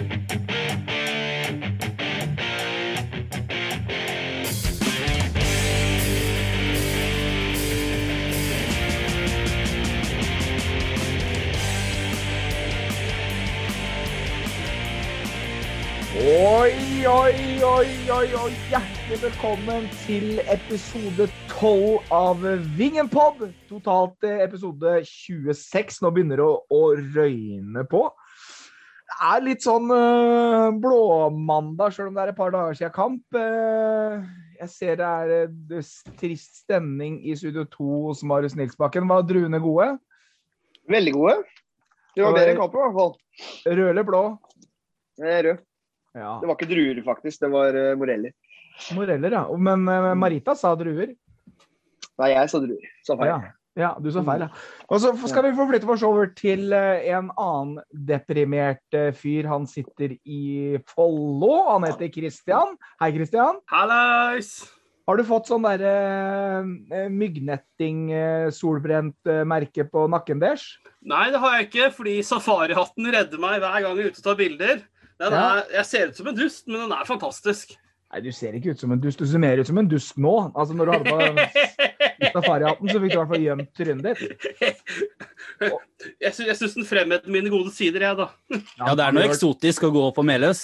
Oi, oi, oi, oi, oi. Hjertelig velkommen til episode 12 av Vingenpod. Totalt eh, episode 26. Nå begynner det å, å røyne på. Er litt sånn uh, blåmandag, sjøl om det er et par dager siden kamp. Uh, jeg ser det er uh, trist stemning i studio 2 hos Marius Nilsbakken. Var druene gode? Veldig gode. Det var bedre i kampen, i hvert fall. Rød eller blå? Rød. Ja. Det var ikke druer, faktisk. Det var moreller. Moreller, ja. Men Marita sa druer. Nei, jeg sa druer. Sa feil. Ja. Ja, du sa feil, ja. Og så skal vi forflytte oss over til uh, en annen deprimert fyr. Han sitter i Follo. Han heter Christian. Hei, Christian. Hallais! Har du fått sånn derre uh, myggnetting, solbrent merke på nakken deres? Nei, det har jeg ikke, fordi safarihatten redder meg hver gang jeg er ute og tar bilder. Den Ja. er, jeg ser ut som en dust, men den er fantastisk. Nei, du ser ikke ut som en dust. Du ser mer ut som en dust nå. Altså, når du hadde på safarihatten, så fikk du i hvert fall gjemt trynet ditt. jeg sy- jeg syns den fremhever mine gode sider, jeg, da. Ja, det er noe eksotisk å gå på Meløs.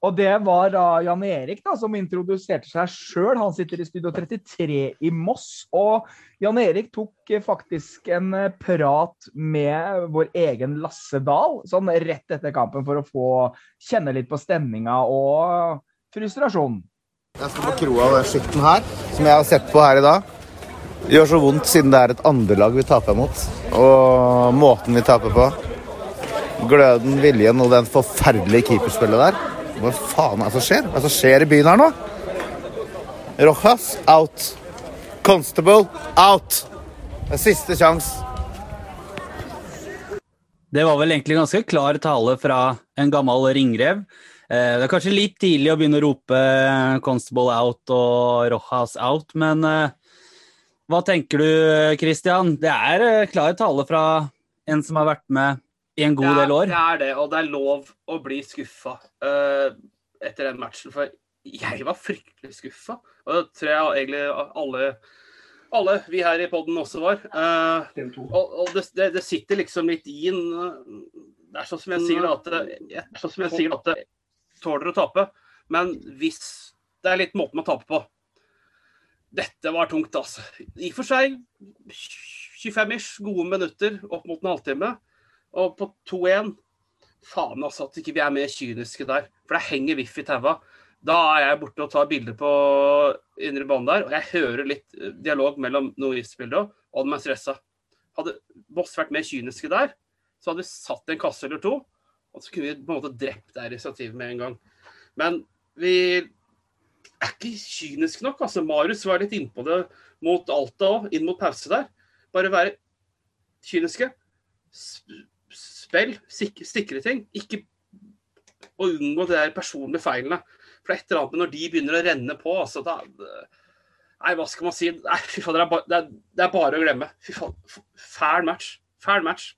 Og det var da Jan Erik da, som introduserte seg sjøl. Han sitter i Studio 33 i Moss. Og Jan Erik tok eh, faktisk en eh, prat med vår egen Lasse Dahl sånn rett etter kampen for å få kjenne litt på stemninga og frustrasjon. Jeg skal på kroa av den her, som jeg har sett på her i dag. Det gjør så vondt siden det er et andrelag vi taper mot. Og måten vi taper på. Gløden, viljen og den forferdelige keeperspillet der. Hva faen er det som skjer? Hva er det som skjer i byen her nå? Rojas out. Constable out. Det er siste sjanse. Det var vel egentlig ganske klar tale fra en gammel ringrev. Eh, Det er kanskje litt tidlig å begynne å rope Constable out og Rojas out, men eh, hva tenker du, Christian? Det er eh, klar tale fra en som har vært med i en god er- del år. Det er det, og det er lov å bli skuffa uh, etter den matchen. For jeg var fryktelig skuffa, og det tror jeg egentlig alle, alle vi her i poden også var. Uh, og og det, det, det sitter liksom litt i en eh, Det er sånn som jeg sier at det- det er sånn som jeg sier at det tåler å tape. Men hvis det er litt måten man taper på Dette var tungt, altså. I og for seg 25-ish gode minutter opp mot en halvtime. Og på 2-1 Faen, altså, at ikke vi er mer kyniske der. For det henger Viff i taua. Da er jeg borte og tar bilder på indre bane der, og jeg hører litt eh, dialog mellom Noise-bildet og de er stressa. Hadde Boss vært mer kyniske der, så hadde vi satt en kasse eller to, og så kunne vi på en måte drept det initiativet med en gang. Men vi er ikke kyniske nok. altså Marius var litt innpå det mot Alta òg, inn mot pause der. Bare være kyniske. Spill, sikre, sikre ting. Ikke å unngå de personlige feilene. For det er et eller annet med når de begynner å renne på, altså da Nei, hva skal man si? Nei, fy faen, det, er bare, det, er, det er bare å glemme. Fy faen. Fæl match. Fæl match.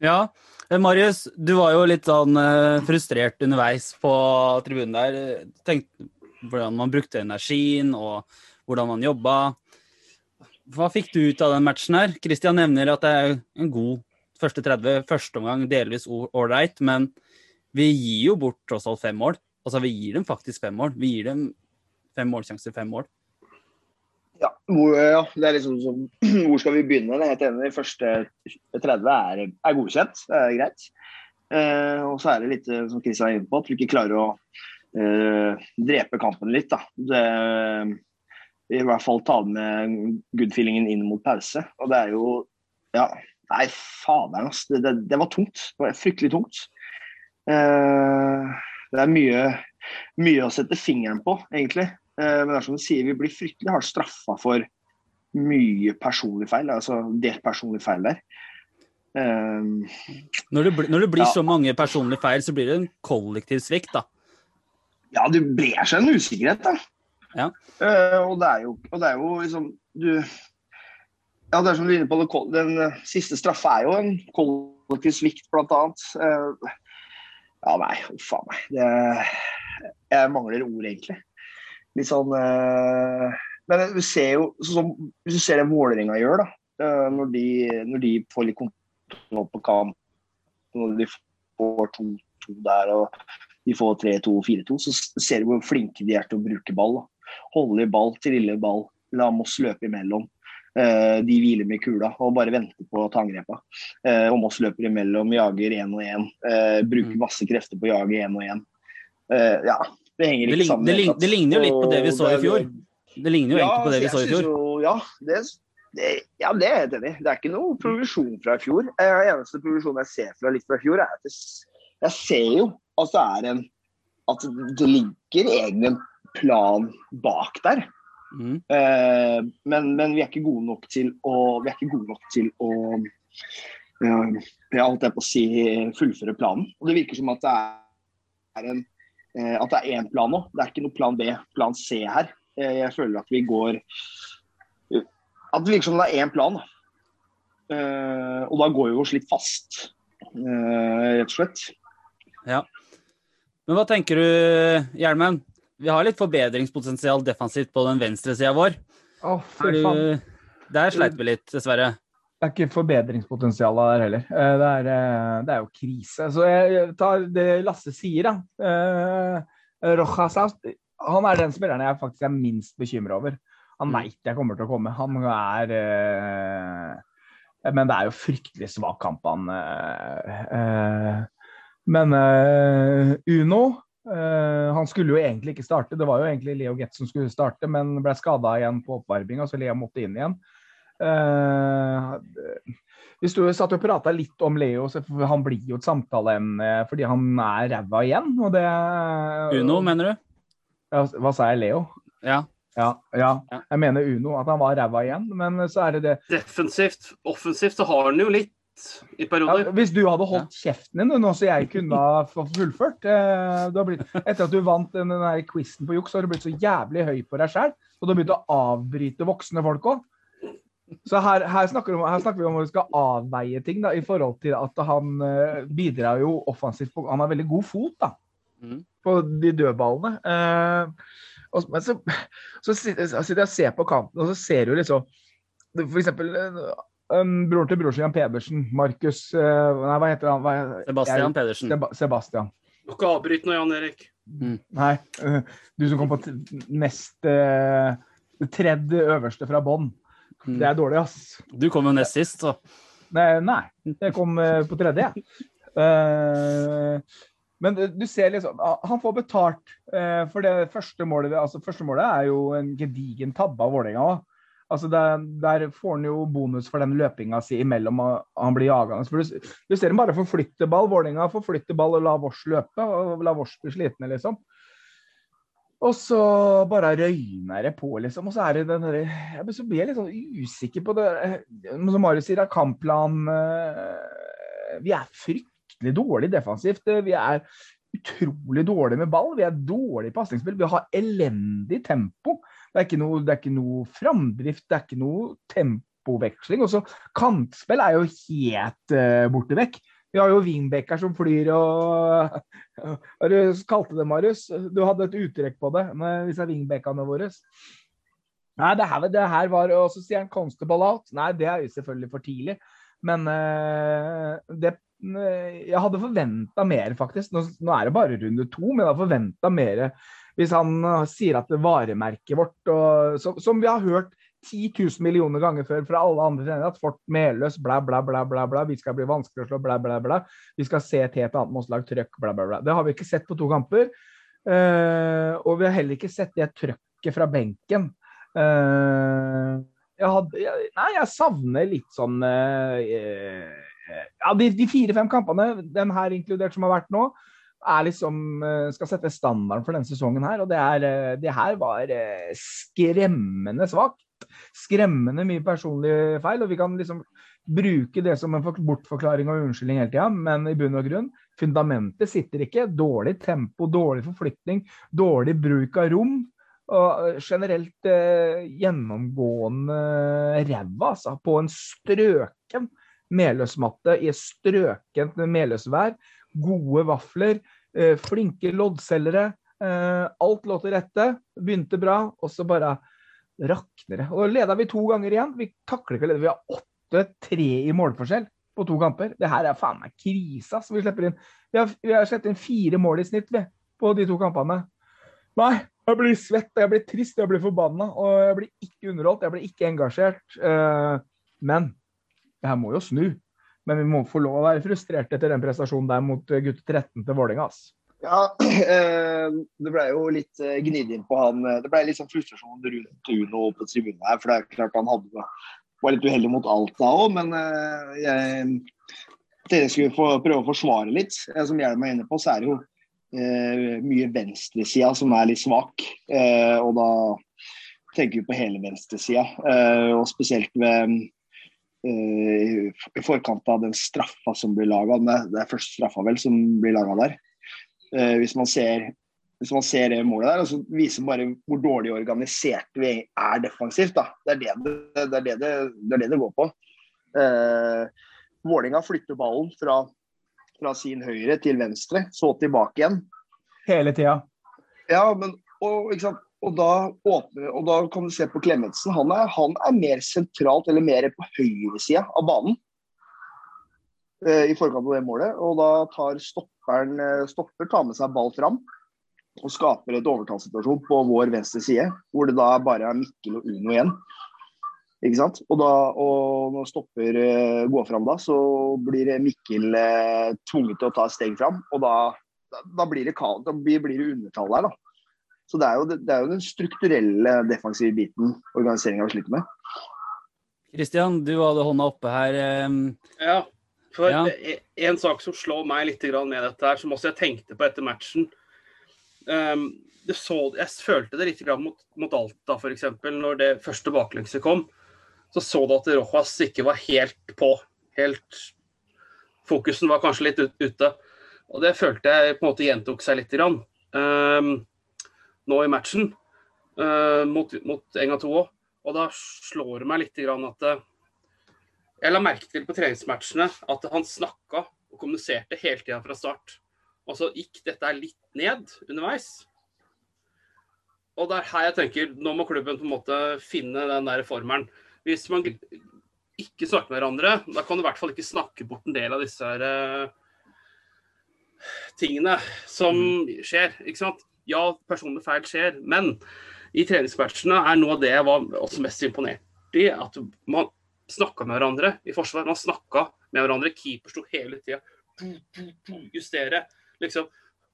Ja, eh, Marius, du var jo litt sånn eh, frustrert underveis på tribunen der. Tenk hvordan man brukte energien, og hvordan man jobba. Hva fikk du ut av den matchen her? Christian nevner at det er en god første 30, første omgang delvis ålreit, men vi gir jo bort tross alt fem mål. Altså, vi gir dem faktisk fem mål. Vi gir dem fem målsjanser, fem mål. Ja, hvor, ja, det er liksom som, hvor skal vi begynne? Det er helt enig. De første 30 er, er godkjent. Det er greit. Eh, og så er det litt eh, som Kristian er inne på, at vi ikke klarer å eh, drepe kampen litt. Da. Det, I hvert fall ta med good-feelingen inn mot pause. Og det er jo Ja, nei, faderen, ass. Det, det, det var tungt. Det var fryktelig tungt. Eh, det er mye, mye å sette fingeren på, egentlig. Eh, Men det er som du sier, vi blir fryktelig hardt straffa for mye personlig feil. Altså delt personlig feil der. Um, Når det, når det blir Ja. så mange personlige feil, så blir det en kollektiv svikt, da. ja, det brer seg en usikkerhet, da. Ja. Uh, og, det er jo, og det er jo liksom Du Ja, det er som du er inne på, den siste straffa er jo en kollektiv svikt, blant annet. Uh, Ja, nei, a meg. Det, jeg mangler ord, egentlig. Litt sånn eh, Men du ser jo sånn Hvis du ser det Vålerenga gjør, da. eh, Når de, når de får litt kontroll på kamp, når de får 2-2 der og de får 3-2-4-2, så ser du hvor flinke de er til å bruke ball. Da. Holde i ball, trille ball, la Moss løpe imellom. Eh, de hviler med kula og bare venter på å ta angrepa. Eh, og Moss løper imellom, jager én og én. Bruker Mm. masse krefter på å jage én og én. Ja, det henger ikke sammen. det i hele lign- tatt. det ligner jo litt på det vi så i fjor. Det ligner jo egentlig på det vi så i fjor. Jo, ja, det, det, ja, det er jeg helt enig i. Det er ikke noe progresjon fra i fjor. Den eneste progresjonen jeg ser fra litt fra i fjor, er at jeg, jeg ser jo at det er en At det ligger egentlig en plan bak der. Mm. Uh, men, men vi er ikke gode nok til å Vi er ikke gode nok til å uh, jeg holdt jeg på å si fullføre planen. Og det virker som at det er en eh, at det er én plan nå. Det er ikke noe plan B, plan C her. Eh, jeg føler at vi går At det virker som det er én plan. Eh, og da går vi oss litt fast, eh, rett og slett. Ja. Men hva tenker du, Hjelmen? Vi har litt forbedringspotensial defensivt på den venstre sida vår. Oh, Er faen. du, der sleit vi litt, dessverre. Det er ikke forbedringspotensial der heller. Eh, Det er, eh, det er jo krise. Så jeg tar det Lasse sier, da. Eh, Rojas han er den spilleren jeg faktisk er minst bekymra over. Han Mm. veit jeg kommer til å komme. Han er eh, Men det er jo fryktelig svak kamp, han. eh. Men Uno Han skulle jo egentlig ikke starte. Det var jo egentlig Leo Getz som skulle starte, men ble skada igjen på oppvarminga, så Leo måtte inn igjen. Eh, vi sto, satt og prata litt om Leo, så han blir jo et samtaleemne fordi han er ræva igjen. Og det Uno, mener du? Ja, Hva sa jeg? Leo? Ja. Ja, ja. Ja. Jeg mener Uno, at han var ræva igjen. Men så er det det Defensivt. Offensivt så har han jo litt i ja, perioder. Hvis du hadde holdt kjeften din nå, så jeg kunne ha fullført eh, du har blitt, Etter at du vant den, den der quizen på juks, så har du blitt så jævlig høy på deg sjæl, Og du har begynt å avbryte voksne folk òg. Så her, her, snakker vi om, her snakker vi om at vi skal avveie ting da, i forhold til at han eh, bidrar jo offensivt. På, han har veldig god fot da, mm. på de dødballene. Eh, og, men så, så sitter jeg og ser på kampen, og så ser du liksom For eksempel um, broren til Jan Pedersen, Markus uh, Nei, hva heter han? Hva, Sebastian jeg- Pedersen. Seba Sebastian. Må ikke avbryte nå, Jan Erik. Nei, Uh, du som kom på t- nest uh, tredje øverste fra bånn. Det er dårlig, ass. Du kom jo nest sist, så. Nei, nei jeg kom eh, på tredje. Eh, men du- ser liksom ah, Han får betalt eh, for det første målet. Altså, første målet er jo en gedigen tabbe av Vålerenga. Altså, der, der får han jo bonus for den løpinga si imellom han blir jagende. Du, du ser han bare forflytte ball. Vålerenga forflytter ball og la Vårs løpe. Og la Vårs bli slitne, liksom. Og så bare røyner det på, liksom. Og så er det den derre jeg blir- litt sånn usikker på det Som Marius sier, er kampplan eh, Vi er fryktelig dårlig defensivt. Vi er utrolig dårlig med ball. Vi er dårlig i pasningsspill. Vi har elendig tempo. Det er ikke noe, det er ikke noe framdrift, det er ikke noe tempoveksling. Og så kantspill er jo helt uh, borte vekk. Vi har jo wingbacker som flyr og Hva kalte det, Marius? Du hadde et uttrekk på det med disse wingbackene våre. Nei, det her, det her var Og så sier han 'constable out'. Nei, det er jo selvfølgelig for tidlig. Men eh, det eh, Jeg hadde forventa mer, faktisk. Nå, nå er det bare runde to, men jeg hadde forventa mer hvis han eh, sier at det varemerket vårt, og, som, som vi har hørt 10 000 millioner ganger før fra alle andre trenere, at Fort Meløs, bla, bla, bla, bla, bla, vi skal bli vanskelig å slå, bla, bla, bla. Vi skal se et helt annet motslag, trøkk, bla, bla, bla. Det har vi ikke sett på to kamper. Uh, og vi har heller ikke sett det trøkket fra benken. Uh, jeg hadde, jeg, nei, jeg savner litt sånn uh, Ja, de, de fire-fem kampene, den her inkludert som har vært nå, er liksom skal sette standarden for denne sesongen her. Og det, er, det her var skremmende svakt. Skremmende mye personlige feil. Og vi kan liksom bruke det som en bortforklaring og unnskyldning hele tida, men i bunn og grunn, fundamentet sitter ikke. Dårlig tempo, dårlig forflytning, dårlig bruk av rom. Og generelt eh, gjennomgående ræva, altså. På en strøken Meløsmatte i strøkent meløsvær. Gode vafler. eh, flinke loddselgere. Eh, alt lå til rette. Begynte bra, og så bare rakner det. Og leda vi to ganger igjen. Vi takler ikke å lede. Vi har 8-3 i målforskjell på to kamper. Det her er faen meg krise, ass. Vi slipper inn Vi har, vi har sluppet inn fire mål i snitt, vi, på de to kampene. Nei, jeg blir svett, jeg blir trist, jeg blir forbanna. Og jeg blir ikke underholdt, jeg blir ikke engasjert. Eh, men det her må jo snu. Men vi må få lov å være frustrert etter den prestasjonen der mot eh, gutt 13 til Vålerenga. ass. Ja, eh, det ble jo litt eh, gnidd inn på han. eh, Det ble litt sånn frustrasjon rundt Uno på tribunen her. For det er klart han hadde, var litt uheldig mot Alta òg, men jeg dere skulle få prøve å forsvare litt. Som Hjelm er inne på, så er det jo eh, mye venstresida som er litt svak. Eh, og da tenker vi på hele venstresida. Eh, og spesielt ved i forkant av den straffa som blir laga. Det er første straffa vel som blir laga der. Eh, hvis, man ser, hvis man ser det målet der, og så viser bare hvor dårlig organisert vi er defensivt. Da. Det, er det, det, det, er det, det, det er det det går på. Eh, Vålinga flytter ballen fra, fra sin høyre til venstre, så tilbake igjen. Hele tida. Ja, men og? Og, da åpner, og da kan du se på Klemetsen. Han er, han er mer sentralt, eller mer på høyresida av banen. eh, I forkant av det målet. Og da tar stopperen eh, stopper, tar med seg ball fram. Og skaper et overtallssituasjon på vår venstre side, hvor det da bare er Mikkel og Uno igjen. Ikke sant? Og, da, og når stopper eh, går fram da, så blir Mikkel eh, tvunget til å ta et steg fram. Og da, da, blir det da blir, blir det undertall der, da. Så det er jo, det er jo den strukturelle defensive biten organiseringa vi sliter med. Kristian, du hadde hånda oppe her. Ja, for Ja. e- en sak som slår meg litt med dette her, som også jeg tenkte på etter matchen um, det så, Jeg følte det litt mot, mot Alta, f.eks. Når det første baklengset kom. Så så du at Rojas ikke var helt på. Helt Fokusen var kanskje litt ute. Og det følte jeg på en måte gjentok seg litt. Grann. um, nå i matchen uh, mot, mot Enga 2 òg. Og da slår det meg litt grann at eh, jeg la merke til på treningsmatchene at han snakka og kommuniserte hele tida fra start. Og så gikk dette litt ned underveis. Og det er her jeg tenker nå må klubben på en måte finne den der formelen. Hvis man ikke snakker med hverandre, da kan du i hvert fall ikke snakke bort en del av disse her, uh, tingene som skjer. ikke sant? Ja, personlige feil skjer, men i treningsmatchene er noe av det jeg var også mest imponert i, at man snakka med hverandre i forsvar. Man snakka med hverandre. Keeper sto hele tida. Justere. Liksom.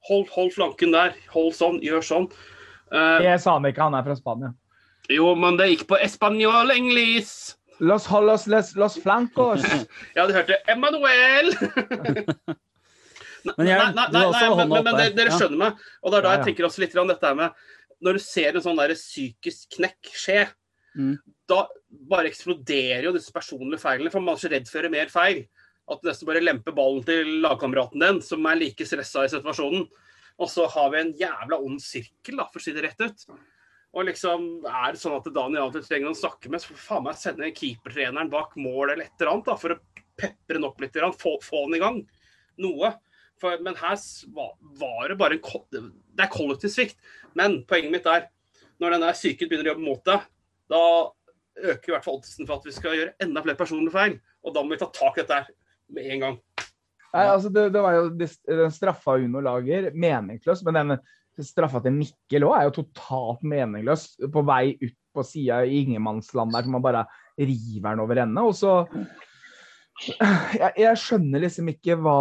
Hold, hold flanken der. Hold sånn. Gjør sånn. Uh, Det sa han ikke, han er fra Spania. jo, men det gikk på espanjol englis. Los holos les, los flancos. Ja, du hørte Emanuel! nei, jeg- nei, nei, nei, nei, men, men, men dere, Ja. skjønner meg. Og det er da jeg tenker også litt om dette her med Når du ser en sånn der psykisk knekk skje, Mm. da bare eksploderer jo disse personlige feilene. For man er så redd for å gjøre mer feil. At du nesten bare lemper ballen til lagkameraten din, som er like stressa i situasjonen. Og så har vi en jævla ond sirkel, da, for å si det rett ut. Og liksom, Er det sånn at Daniel Alfred trenger noen å snakke med, så får faen meg sende keepertreneren bak mål eller et eller annet da, for å pepre den opp litt. Få, få den i gang. Noe. For, men her var, det bare en Det er kollektiv svikt. Men poenget mitt er når den der psyken begynner å jobbe mot deg, da øker i hvert fall oddsen for at vi skal gjøre enda flere personlige feil. Og da må vi ta tak i dette her med en gang. Nei, altså det, det var jo Den straffa Uno lager, meningsløs. Men den straffa til Mikkel òg er jo totalt meningsløs. På vei ut på sida i ingenmannsland der, så man bare river den over ende. Og så jeg, jeg skjønner liksom ikke hva,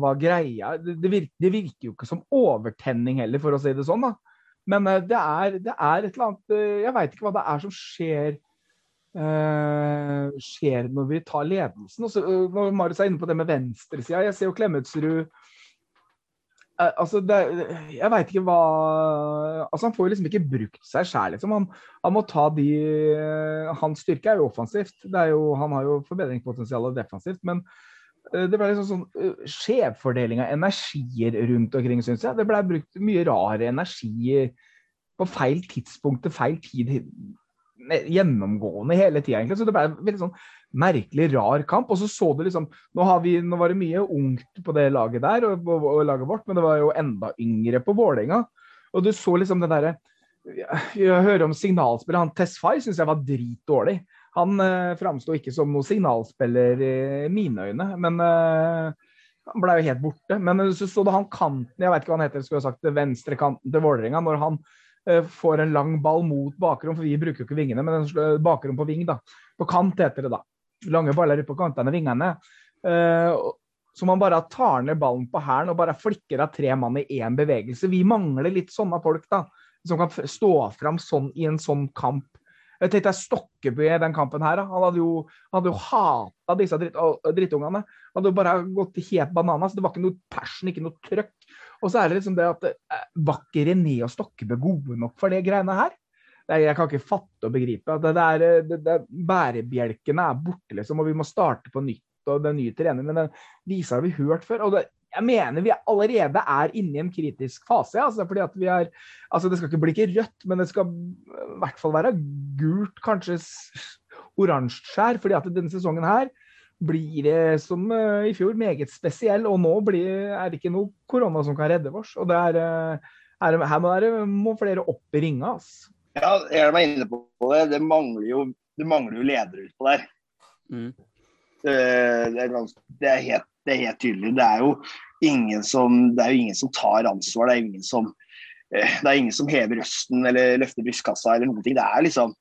hva greia det, det, virker, det virker jo ikke som overtenning heller, for å si det sånn. da. Men eh, det er, det er et eller annet eh, Jeg veit ikke hva det er som skjer uh, skjer når vi tar ledelsen. Og så, eh, når Marius er inne på det med venstresida, jeg ser jo Klemetsrud uh, altså det, jeg veit ikke hva altså Han får jo liksom ikke brukt seg sjæl. Liksom. Han, han må ta de Hans styrke er jo offensivt. Er jo, han har jo forbedringspotensial defensivt. Men det ble liksom sånn eh, skjevfordeling av energier rundt omkring, syns jeg. Det ble brukt mye rar energi på feil tidspunkt til feil tid gjennomgående hele tida, egentlig. Så det ble veldig sånn merkelig rar kamp. Og så så du liksom Nå, vi, nå var det mye ungt på det laget der, og, og, og laget vårt, men det var jo enda yngre på Vålerenga. Og du så liksom det derre Jeg hører om signalspillet. Han Tesfay syns jeg var dritdårlig. Han eh, framsto ikke som noen signalspiller i mine øyne, men eh, han ble jo helt borte. Men så, så det han kanten, jeg vet ikke hva han heter, skulle jeg sagt, venstre kanten til Vålerenga, når han eh, får en lang ball mot bakrom, for vi bruker jo ikke vingene, men den bakrom på ving, da. På kant heter det da. Lange baller på kantene vingene. Eh, så man bare tar ned ballen på hælen og bare flikker av tre mann i én bevegelse. Vi mangler litt sånne folk, da. Som kan stå fram sånn i en sånn kamp. Jeg tenkte jeg Stokkeby i den kampen her. Han hadde jo, han jo hata disse dritt, drittungene. Han hadde jo bare gått helt bananas. Det var ikke noe passion, ikke noe trøkk. Og så er det liksom det at eh, var ikke René og Stokkebø gode nok for det greiene her? Jeg kan ikke fatte og begripe. at Det der, eh, det, det, bærebjelkene er borte, liksom, og vi må starte på nytt. og Den nye trener, men den viser vi hørt før. og det, jeg mener vi allerede er inne i en kritisk fase. Altså, fordi at vi er, altså Det skal ikke bli ikke rødt, men det skal i hvert fall være gult, kanskje oransje skjær. fordi at denne sesongen her blir det som eh, i fjor meget spesiell. Og nå blir, er det ikke noe korona som kan redde oss. og det er, eh, er, Her må, det, må flere opp i ringa. Altså. Ja, jeg var inne på det. Det mangler jo, det mangler jo ledere utpå der. Mm. Det er, ganske, det, er helt, det er helt tydelig. Det er jo ingen som, ingen som tar ansvar. Det er ingen som, eh, det er ingen som hever røsten eller løfter brystkassa eller noen ting. Det er liksom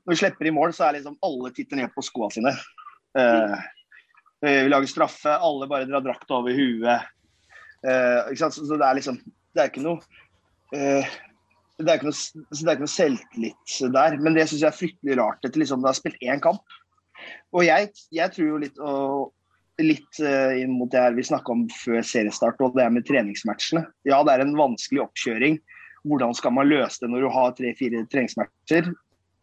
Når vi slipper i mål, så er liksom alle titter ned på skoene sine. Eh, vi lager straffe, alle bare drar drakta over huet. Uh? Så så det er liksom Det er ikke noe uh, det er ikke noe, det er ikke noe selvtillit der. Men det syns jeg er fryktelig rart etter liksom, det har spilt én kamp. Og jeg, jeg tror jo litt, og, litt eh, inn mot det her vi snakka om før seriestart, og det er med treningsmatchene. Ja, det er en vanskelig oppkjøring. Hvordan skal man løse det når du har tre-fire treningsmatcher?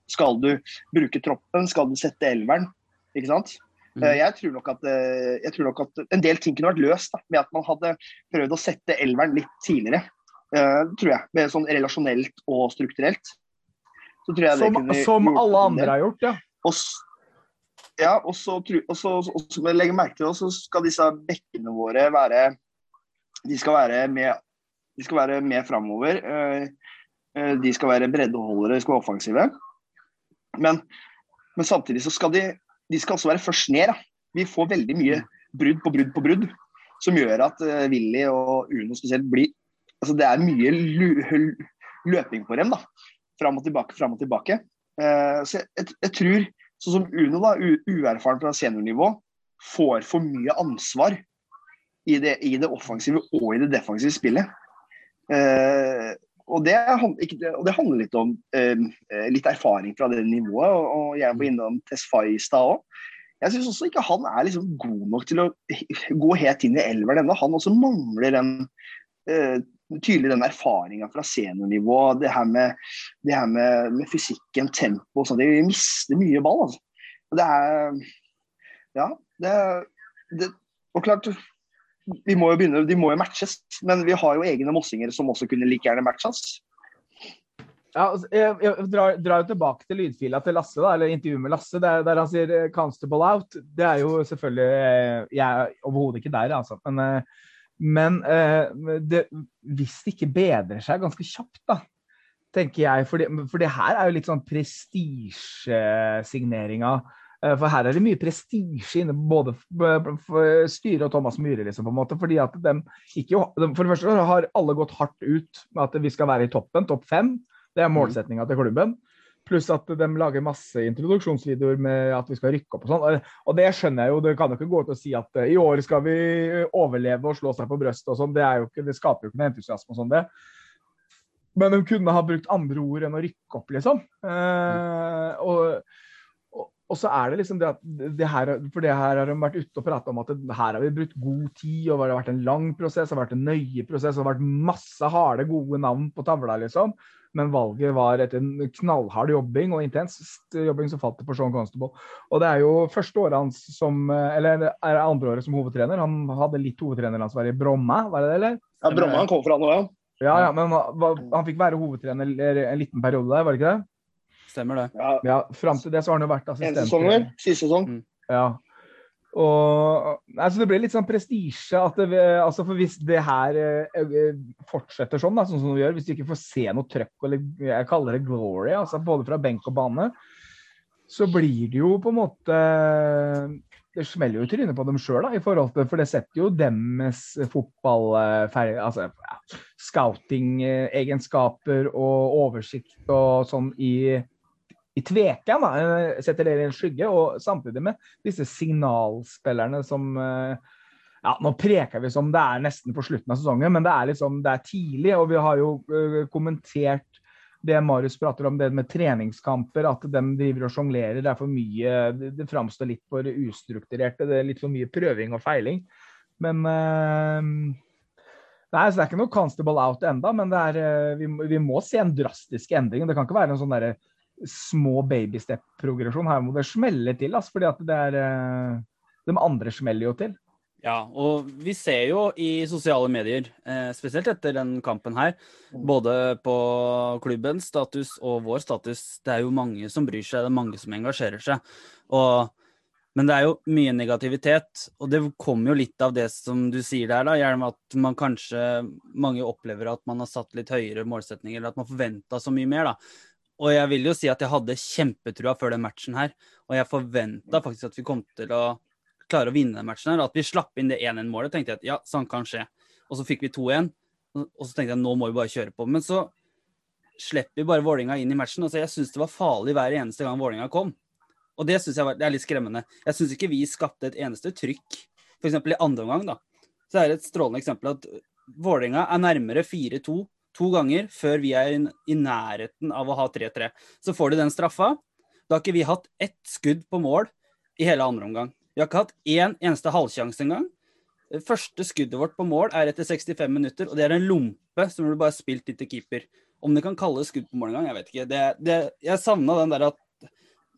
Skal du bruke troppen? Skal du sette elveren? Ikke sant? Mm. Eh, Jeg tror, nok at, eh, jeg tror nok at en del ting kunne vært løst da, med at man hadde prøvd å sette elveren litt tidligere. Tror jeg. Med sånn relasjonelt og strukturelt. Som, som alle andre har gjort, ja. Og, ja, og så, og så, og så legge merke til så skal disse bekkene våre være De skal være med, de skal være med framover. Eh, eh, De skal være breddeholdere, de skal være offensive. Men, men samtidig så skal de, de skal også være først ned. Da. Vi får veldig mye brudd på brudd på brudd, som gjør at eh, Willy og Uno spesielt blir altså Det er mye løping på dem. da, Fram og tilbake, fram og tilbake. Så jeg, jeg, jeg tror, sånn som Uno, da, uerfaren fra seniornivå, får for mye ansvar i det, i det offensive og i det defensive spillet. Eh, og, det, og det handler litt om eh, litt erfaring fra det nivået. Og, og jeg var innom Tesfay i stad òg. Jeg syns også ikke han er liksom god nok til å gå helt inn i elveren ennå. Han også mangler den eh, tydelig den erfaringa fra seniornivå. Det her med, det her med, med fysikken, tempo og sånt. Vi mister mye ball, altså. Det er Ja, det, det Og klart, vi må jo begynne, de må jo matches. Men vi har jo egne mossinger som også kunne like gjerne matches. Ja, jeg, jeg drar, drar jo tilbake til lydfila til Lasse, da, eller intervjuet med Lasse, der, der han sier eh, 'constable out'. Det er jo selvfølgelig eh, Jeg er overhodet ikke der, altså. Men, eh, men eh, det, hvis det ikke bedrer seg ganske kjapt, da, tenker jeg For det, for det her er jo litt sånn prestisjesigneringa. Eh, For her er det mye prestisje inne både for styret og Thomas Myhre, liksom, på en måte. fordi at de ikke, For det første har alle gått hardt ut med at vi skal være i toppen, topp fem. Det er målsettinga til klubben. Pluss at de lager masse introduksjonsvideoer med at vi skal rykke opp og sånn. Og det skjønner jeg jo, det kan jo ikke gå ut og si at eh, i år skal vi overleve og slå seg på brystet og sånn. Det, det skaper jo ikke noe entusiasme og sånn, det. Men de kunne ha brukt andre ord enn å rykke opp, liksom. Eh, og, og, og så er det liksom det at det her, For det her har de vært ute og pratet om at det, her har vi brukt god tid, og det har vært en lang prosess, det har vært en nøye prosess, det har vært masse harde, gode navn på tavla, liksom. Men valget var etter en knallhard jobbing og intens jobbing som falt det på Sean Constable. Og det er jo første året hans som Eller er det andre året som hovedtrener. Han hadde litt hovedtreneransvar i Bromma, var det det, eller? Ja, Bromma han kom fra nå, ja. Ja, ja, men han, han fikk være hovedtrener en liten periode der, var det ikke det? Stemmer det. Ja, Ja, Fram til det så har han jo vært en assistent. sesong, vel? Siste sesong. Ja. Og altså Det blir litt sånn prestisje altså for hvis det her eh, eh, fortsetter sånn, da, sånn som vi gjør, hvis du ikke får se noe trøkk eller jeg kaller det glory, altså både fra benk og bane, så blir det jo på en måte Det smeller jo i trynet på dem sjøl, For det setter jo deres fotball Altså scouting-egenskaper og oversikt og sånn i i tveken, da, eh, setter dere i en skygge, og samtidig med disse signalspillerne som eh, ja, Nå preker vi som det er nesten på slutten av sesongen, men det er liksom, det er tidlig. Og vi har jo eh, kommentert det Marius prater om, det med treningskamper, at de driver og sjonglerer. Det er for mye Det, framstår litt for ustrukturert. Det er litt for mye prøving og feiling. Men Nei, så Det er ikke noe constable out enda, men det er, vi, vi må se en drastisk endring. Det kan ikke være en sånn derre små babystep-progresjon. Her må det smelle til, altså, fordi at det er eh, De andre smeller jo til. Ja, og vi ser jo i sosiale medier, eh, spesielt etter den kampen her, både på klubbens status og vår status, det er jo mange som bryr seg, det er mange som engasjerer seg. Og, men det er jo mye negativitet, og det kommer jo litt av det som du sier der, da, gjerne at man kanskje, mange opplever at man har satt litt høyere målsetninger, eller at man forventa så mye mer, da. Og jeg vil jo si at jeg hadde kjempetrua før den matchen her, og jeg forventa faktisk at vi kom til å klare å vinne den matchen her. At vi slapp inn det 1-1-målet, tenkte jeg at ja, sånn kan skje. Og så fikk vi 2-1, og så tenkte jeg nå må vi bare kjøre på. Men så slipper vi bare Vålinga inn i matchen. Altså, jeg syns det var farlig hver eneste gang Vålinga kom. Og det syns jeg var, det er litt skremmende. Jeg syns ikke vi skapte et eneste trykk. F.eks. i andre omgang, da. Så er det et strålende eksempel at Vålinga er nærmere 4-2 to ganger før vi er i, nærheten av å ha 3-3. Så får de den straffa. Da har ikke vi hatt ett skudd på mål i hele andre omgang. Vi har ikke hatt én eneste halvsjanse engang. Første skuddet vårt på mål er etter 65 minutter, og det er en lompe som du bare har spilt litt til keeper. Om det kan kalles skudd på mål engang, jeg vet ikke. Det, det, jeg savna den der at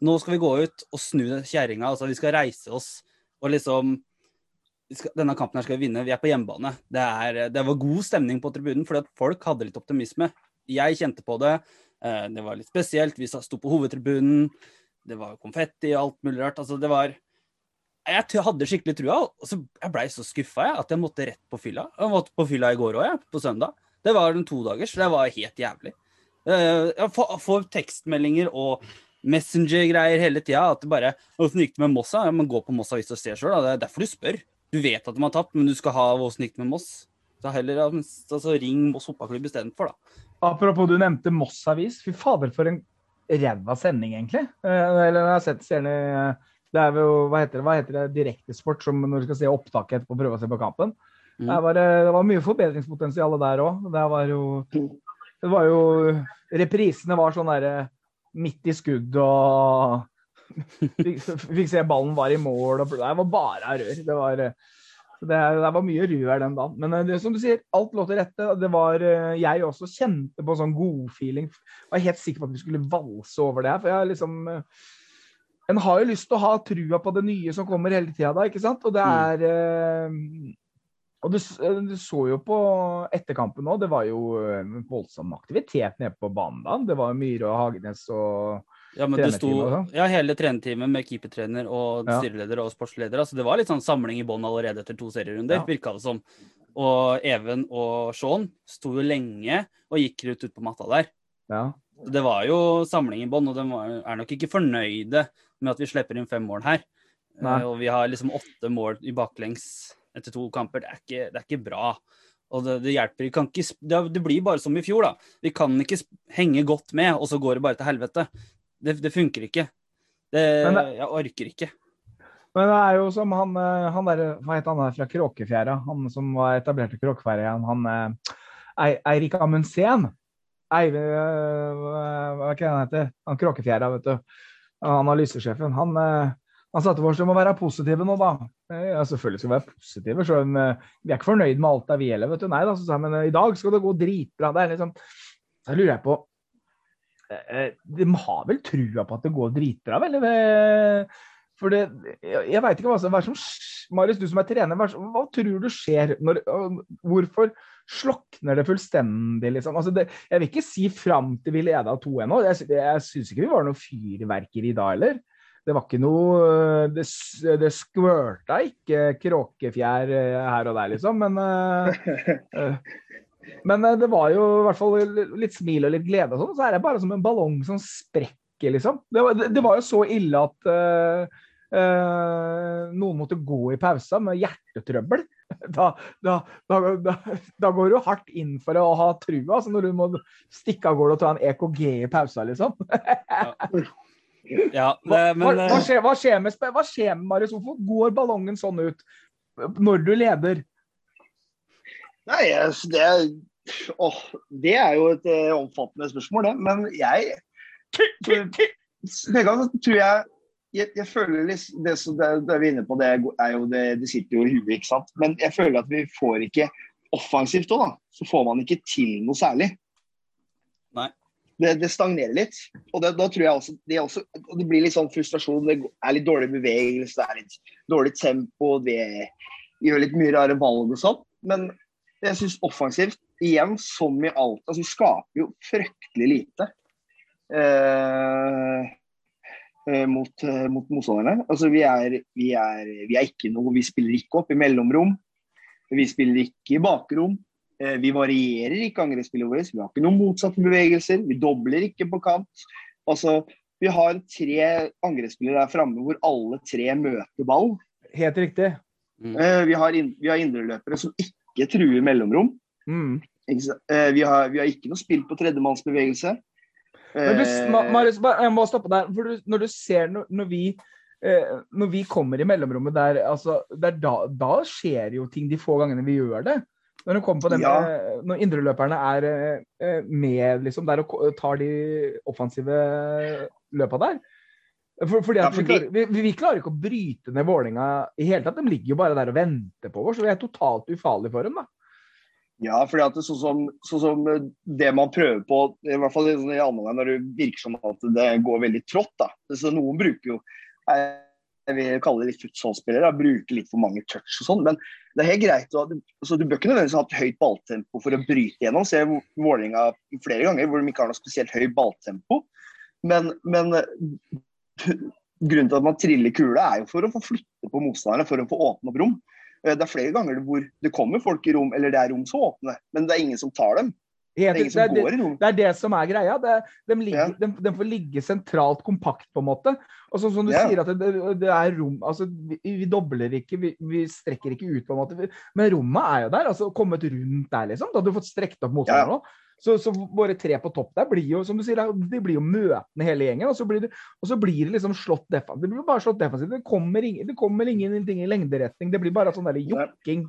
nå skal vi gå ut og snu kjerringa. Altså, vi skal reise oss og liksom Denne kampen her skal vi vinne. Vi er på hjemmebane. Det, er, det var god stemning på tribunen, fordi at folk hadde litt optimisme. Jeg kjente på det. Eh, Det var litt spesielt. Vi sto på hovedtribunen. Det var konfetti og alt mulig rart. Altså, det var Jeg hadde skikkelig trua, og så jeg blei så skuffa at jeg måtte rett på fylla. Jeg måtte på fylla i går òg, jeg. På søndag. Det var en todagers. Det var helt jævlig. Eh, Jeg får, tekstmeldinger og Messenger-greier hele tida. At det bare 'Åssen gikk det med Mossa?' Ja, men gå på Mossa hvis du ser sjøl. Det er derfor du spør. Du vet at de har tapt, men du skal ha 'Åssen gikk det med Moss'? Så heller altså, ring Moss fotballklubb istedenfor, da. Apropos du nevnte Moss Avis. Fy fader, for en ræva sending, egentlig. Eh, Eller jeg har sett seerne Det er jo, hva heter det, hva heter det, direktesport, som når du skal se opptaket etterpå prøve å se på kampen. Mm. Det, var, eh, det var mye forbedringspotensial der òg. Det var jo Det var jo Reprisene var sånn derre midt i skudd og fikk, fikk se ballen var i mål og Det var bare rør. Det var det, det var mye rør den dagen. Men eh, det, som du sier, alt lå til rette. Det var, eh, jeg også kjente på sånn godfeeling. Var helt sikker på at vi skulle valse over det her. For jeg liksom eh, En har jo lyst til å ha trua på det nye som kommer hele tida da, ikke sant? Og det er mm. Og du, du så jo på etterkampen òg, det var jo voldsom aktivitet nede på banen da. Det var Myhre og Hagenes og Ja, men det sto ja, hele trenerteamet med keepertrener og Ja. styreleder og sportsleder. Altså, det var litt sånn samling i bånn allerede etter to serierunder, Ja. virka det som. Og Even og Shaun sto jo lenge og gikk rundt ut på matta der. Ja. Det var jo samling i bånn, og de er nok ikke fornøyde med at vi slipper inn fem mål her. Nei. Og vi har liksom åtte mål i baklengs etter to kamper. Det er ikke, det er ikke bra. Og det, det hjelper kan ikke, det, det blir bare som i fjor, da. Vi kan ikke henge godt med, og så går det bare til helvete. Det, det funker ikke. Det, Men det- jeg orker ikke. Men det er jo som han, eh, han der, hva heter han der fra Kråkefjæra? Han som var etablert i Kråkefjæra igjen. Han eh, Eirik Amundsen. Eivind eh, Hva er det han heter? Han Kråkefjæra, vet du. Analysesjefen. Han, han satte for oss å være positive nå, da. Ja, selvfølgelig skal vi være positive. Så, vi er ikke fornøyd med alt det vi gjelder, vet du. Nei da, så sa jeg, men i dag skal det gå dritbra. Det er liksom Da lurer jeg på De har vel trua på at det går dritbra, vel? Eh, For det, jeg, jeg veit ikke hva hva som Marius, du som er trener, hva, hva tror du skjer når Hvorfor slokner det fullstendig, liksom? Altså det, jeg vil ikke si fram til vi leda 2-1 nå. Jeg, jeg syns ikke vi var noe fyrverkeri da heller. Det var ikke noe Det, det skvørta ikke kråkefjær øh, her og der, liksom. Men øh, men øh, det var jo i hvert fall litt smil og litt glede og sånn. Så er det bare som en ballong som sprekker, liksom. Det var, det, var jo så ille at uh, uh, noen måtte gå i pausa med hjertetrøbbel. Da, da, da, da, går du hardt inn for å ha trua, altså når du må stikke av gårde og ta en EKG i pausa, liksom. Ja, Ja, det, hva, men hva, eh, skjer, hva, skjer med, hva skjer med Marius? Hvorfor går ballongen sånn ut når du leder? Nei, altså, det, er- åh, det er jo et eh, omfattende spørsmål, det. Men jeg gangen tror jeg jeg, jeg føler liksom, det, som det, det er inne på, det er jo det, det sitter jo i huet, ikke sant. Men jeg føler at vi får ikke offensivt òg, da. Så får man ikke til noe særlig. Nei. Det, det stagnerer litt. Og det, da tror jeg også det, også det blir litt sånn frustrasjon. Det er litt dårlig bevegelse, det er litt dårlig tempo. Det gjør litt mye rare valg og sånn. Men jeg syns offensivt, igjen som i alt altså Vi skaper jo fryktelig lite. Eh, eh, mot, eh, mot motstanderne. Altså, vi, er, vi, er, vi er ikke noe Vi spiller ikke opp i mellomrom. Vi spiller ikke i bakrom. Eh, vi varierer ikke angrepsspillet vårt. Vi har ikke noen motsatte bevegelser. Vi dobler ikke på kant. Altså, vi har tre angrepsspillere der framme hvor alle tre møter ball. Helt riktig. Eh, vi har, in, vi har indreløpere som ikke truer mellomrom. Mm. Ikke? Eh, vi, har, vi har ikke noe spill på tredjemannsbevegelse. Men du, Eh, Marius, jeg må stoppe der. For du, når du ser når, vi eh, når vi kommer i mellomrommet der, altså, der da, da skjer jo ting de få gangene vi gjør det. Når, de kommer på den, Ja. når indreløperne er med liksom, der og tar de offensive løpa der. For, fordi Ja, fordi- vi, klarer, vi, vi klarer ikke å bryte ned Vålinga i hele tatt. De ligger jo bare der og venter på oss. Så vi er totalt ufarlige for dem. da. Ja, fordi at det, sånn, som, sånn som eh, det man prøver på, i hvert fall i sånn andre når det virker som at det går veldig trått. da. Så Noen bruker jo eh, jeg vil kalle det litt futsalspillere, bruker litt for mange touch og sånn. Men det er helt greit. Så Altså, du bør ikke nødvendigvis ha et høyt balltempo for å bryte gjennom. Se Vålerenga flere ganger hvor de ikke har noe spesielt høyt balltempo. Men, men eh, grunnen til at man triller kula, er jo for å få flytte på motstanderne, for å få åpne opp rom. Eh, Det er flere ganger hvor det kommer folk i rom, eller det er rom som åpne, men det er ingen som tar dem. Det er det, som det, det er det som er greia. Det, de, ligger, Ja. de, de får ligge sentralt kompakt, på en måte. Og så, som du Ja. sier, at det, er rom altså, vi, vi dobler ikke, vi, vi strekker ikke ut, på en måte. Men rommet er jo der. altså Kommet rundt der, liksom. Da hadde du fått strekt opp motstanderen òg. Så, så våre tre på topp der blir jo som du sier, de blir jo møtende hele gjengen. Og så blir det, og så blir det liksom slått defensivt. Det blir bare slått defensivt. Det kommer, ingen, det kommer ingenting i lengderetning. Det blir bare sånn der jokking.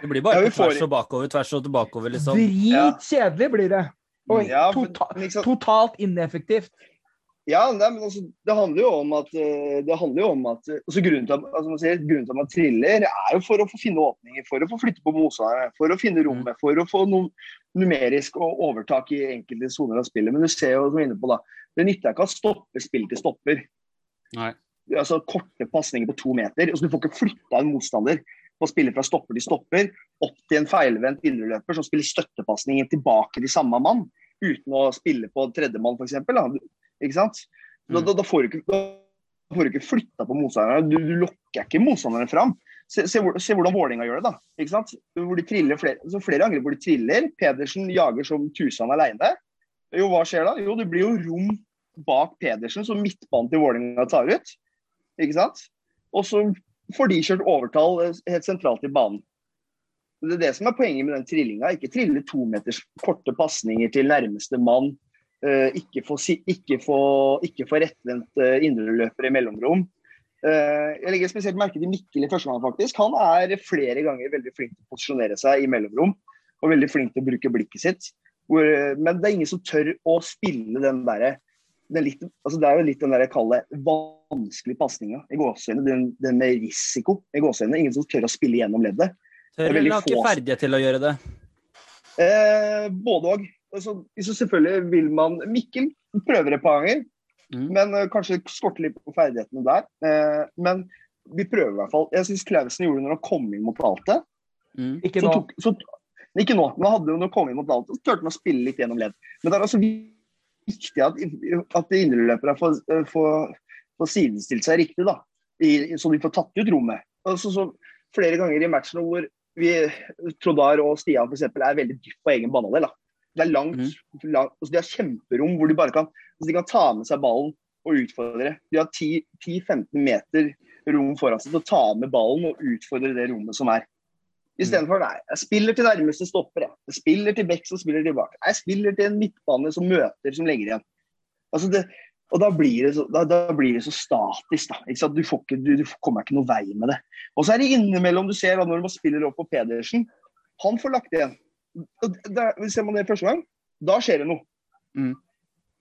det blir bare Ja, tvers og bakover, tvers og tilbakeover, liksom. Dritkjedelig blir det. Og Ja, for- tota liksom, totalt ineffektivt. Ja, nei, men altså, det handler jo om at eh, det handler jo om at eh, altså, grunnen, til altså, man sier, grunnen til at man triller, er jo for å få finne åpninger, for å få flytte på motstanderne, for å finne rommet, for å få noe numerisk og overtak i enkelte soner av spillet. Men du ser jo, som vi er inne på da, det nytter ikke å stoppe spill til stopper. Nei. Altså Korte pasninger på to meter. altså Du får ikke flytta en motstander på å spille fra stopper til stopper opp til en feilvendt indreløper som spiller støttepasninger tilbake til samme mann, uten å spille på tredjemann, f.eks. Ikke sant? Da, da, da, får du ikke, da får du ikke flytta på motstanderen. Du, du lokker ikke motstanderen fram. Se, se, hvordan Vålerenga gjør det, da. Ikke sant? Hvor de triller flere, så flere angrep hvor de triller. Pedersen jager som tusen alene. Jo, hva skjer da? Jo, det blir jo rom bak Pedersen, som midtbanen til Vålerenga tar ut. Ikke sant? Og så får de kjørt overtall eh, helt sentralt i banen. Det er det som er poenget med den trillinga. Ikke trille to meters korte pasninger til nærmeste mann. Eh, ikke få, ikke få, ikke få rettvendt indreløpere i mellomrom. Eh, jeg legger spesielt merke til Mikkel i første gang, faktisk. Han er flere ganger veldig flink til å posisjonere seg i mellomrom. Og veldig flink til å bruke blikket sitt. Eh, men det er ingen som tør å spille den derre altså Det er jo litt den der jeg kaller vanskelige pasninga i gåseøynene. Den, den med risiko i gåseøynene. Ingen som tør å spille gjennom leddet. Tør er eller har ikke ferdighet til å gjøre det. Eh, både og. Altså, så selvfølgelig vil man Mikkel prøver et par ganger. Mm. Men uh, kanskje skorter litt på ferdighetene der. Uh, men vi prøver i hvert fall. Jeg syns Klausen gjorde det når han kom inn mot Alte. Mm. Ikke Så nå. tok, så, ikke nå, men han hadde jo når han kom inn mot Alte, så turte han å spille litt gjennom ledd. Men det er altså viktig at, at indreløperne får, får, får sidestilt seg riktig, da. I, så de får tatt ut rommet. Altså, så flere ganger i matchene hvor vi, Trodar og Stian for eksempel, er veldig dypt på egen banehalvdel. Det er langt, mm. langt altså, De har kjemperom hvor de bare kan, altså, de kan ta med seg ballen og utfordre. De har 10-15 meter rom foran seg til å ta med ballen og utfordre det rommet som er. Istedenfor nei, jeg spiller til nærmeste stopper. Jeg, jeg spiller til Becks som spiller tilbake. Jeg spiller til en midtbane som møter, som legger igjen. Altså det, og da blir det så, da, da blir det så statisk. da? Du, får ikke, du, du kommer ikke noe vei med det. Og så er det innimellom du ser da når man spiller opp på Pedersen. Han får lagt igjen. Og Ser man det første gang, da skjer det noe.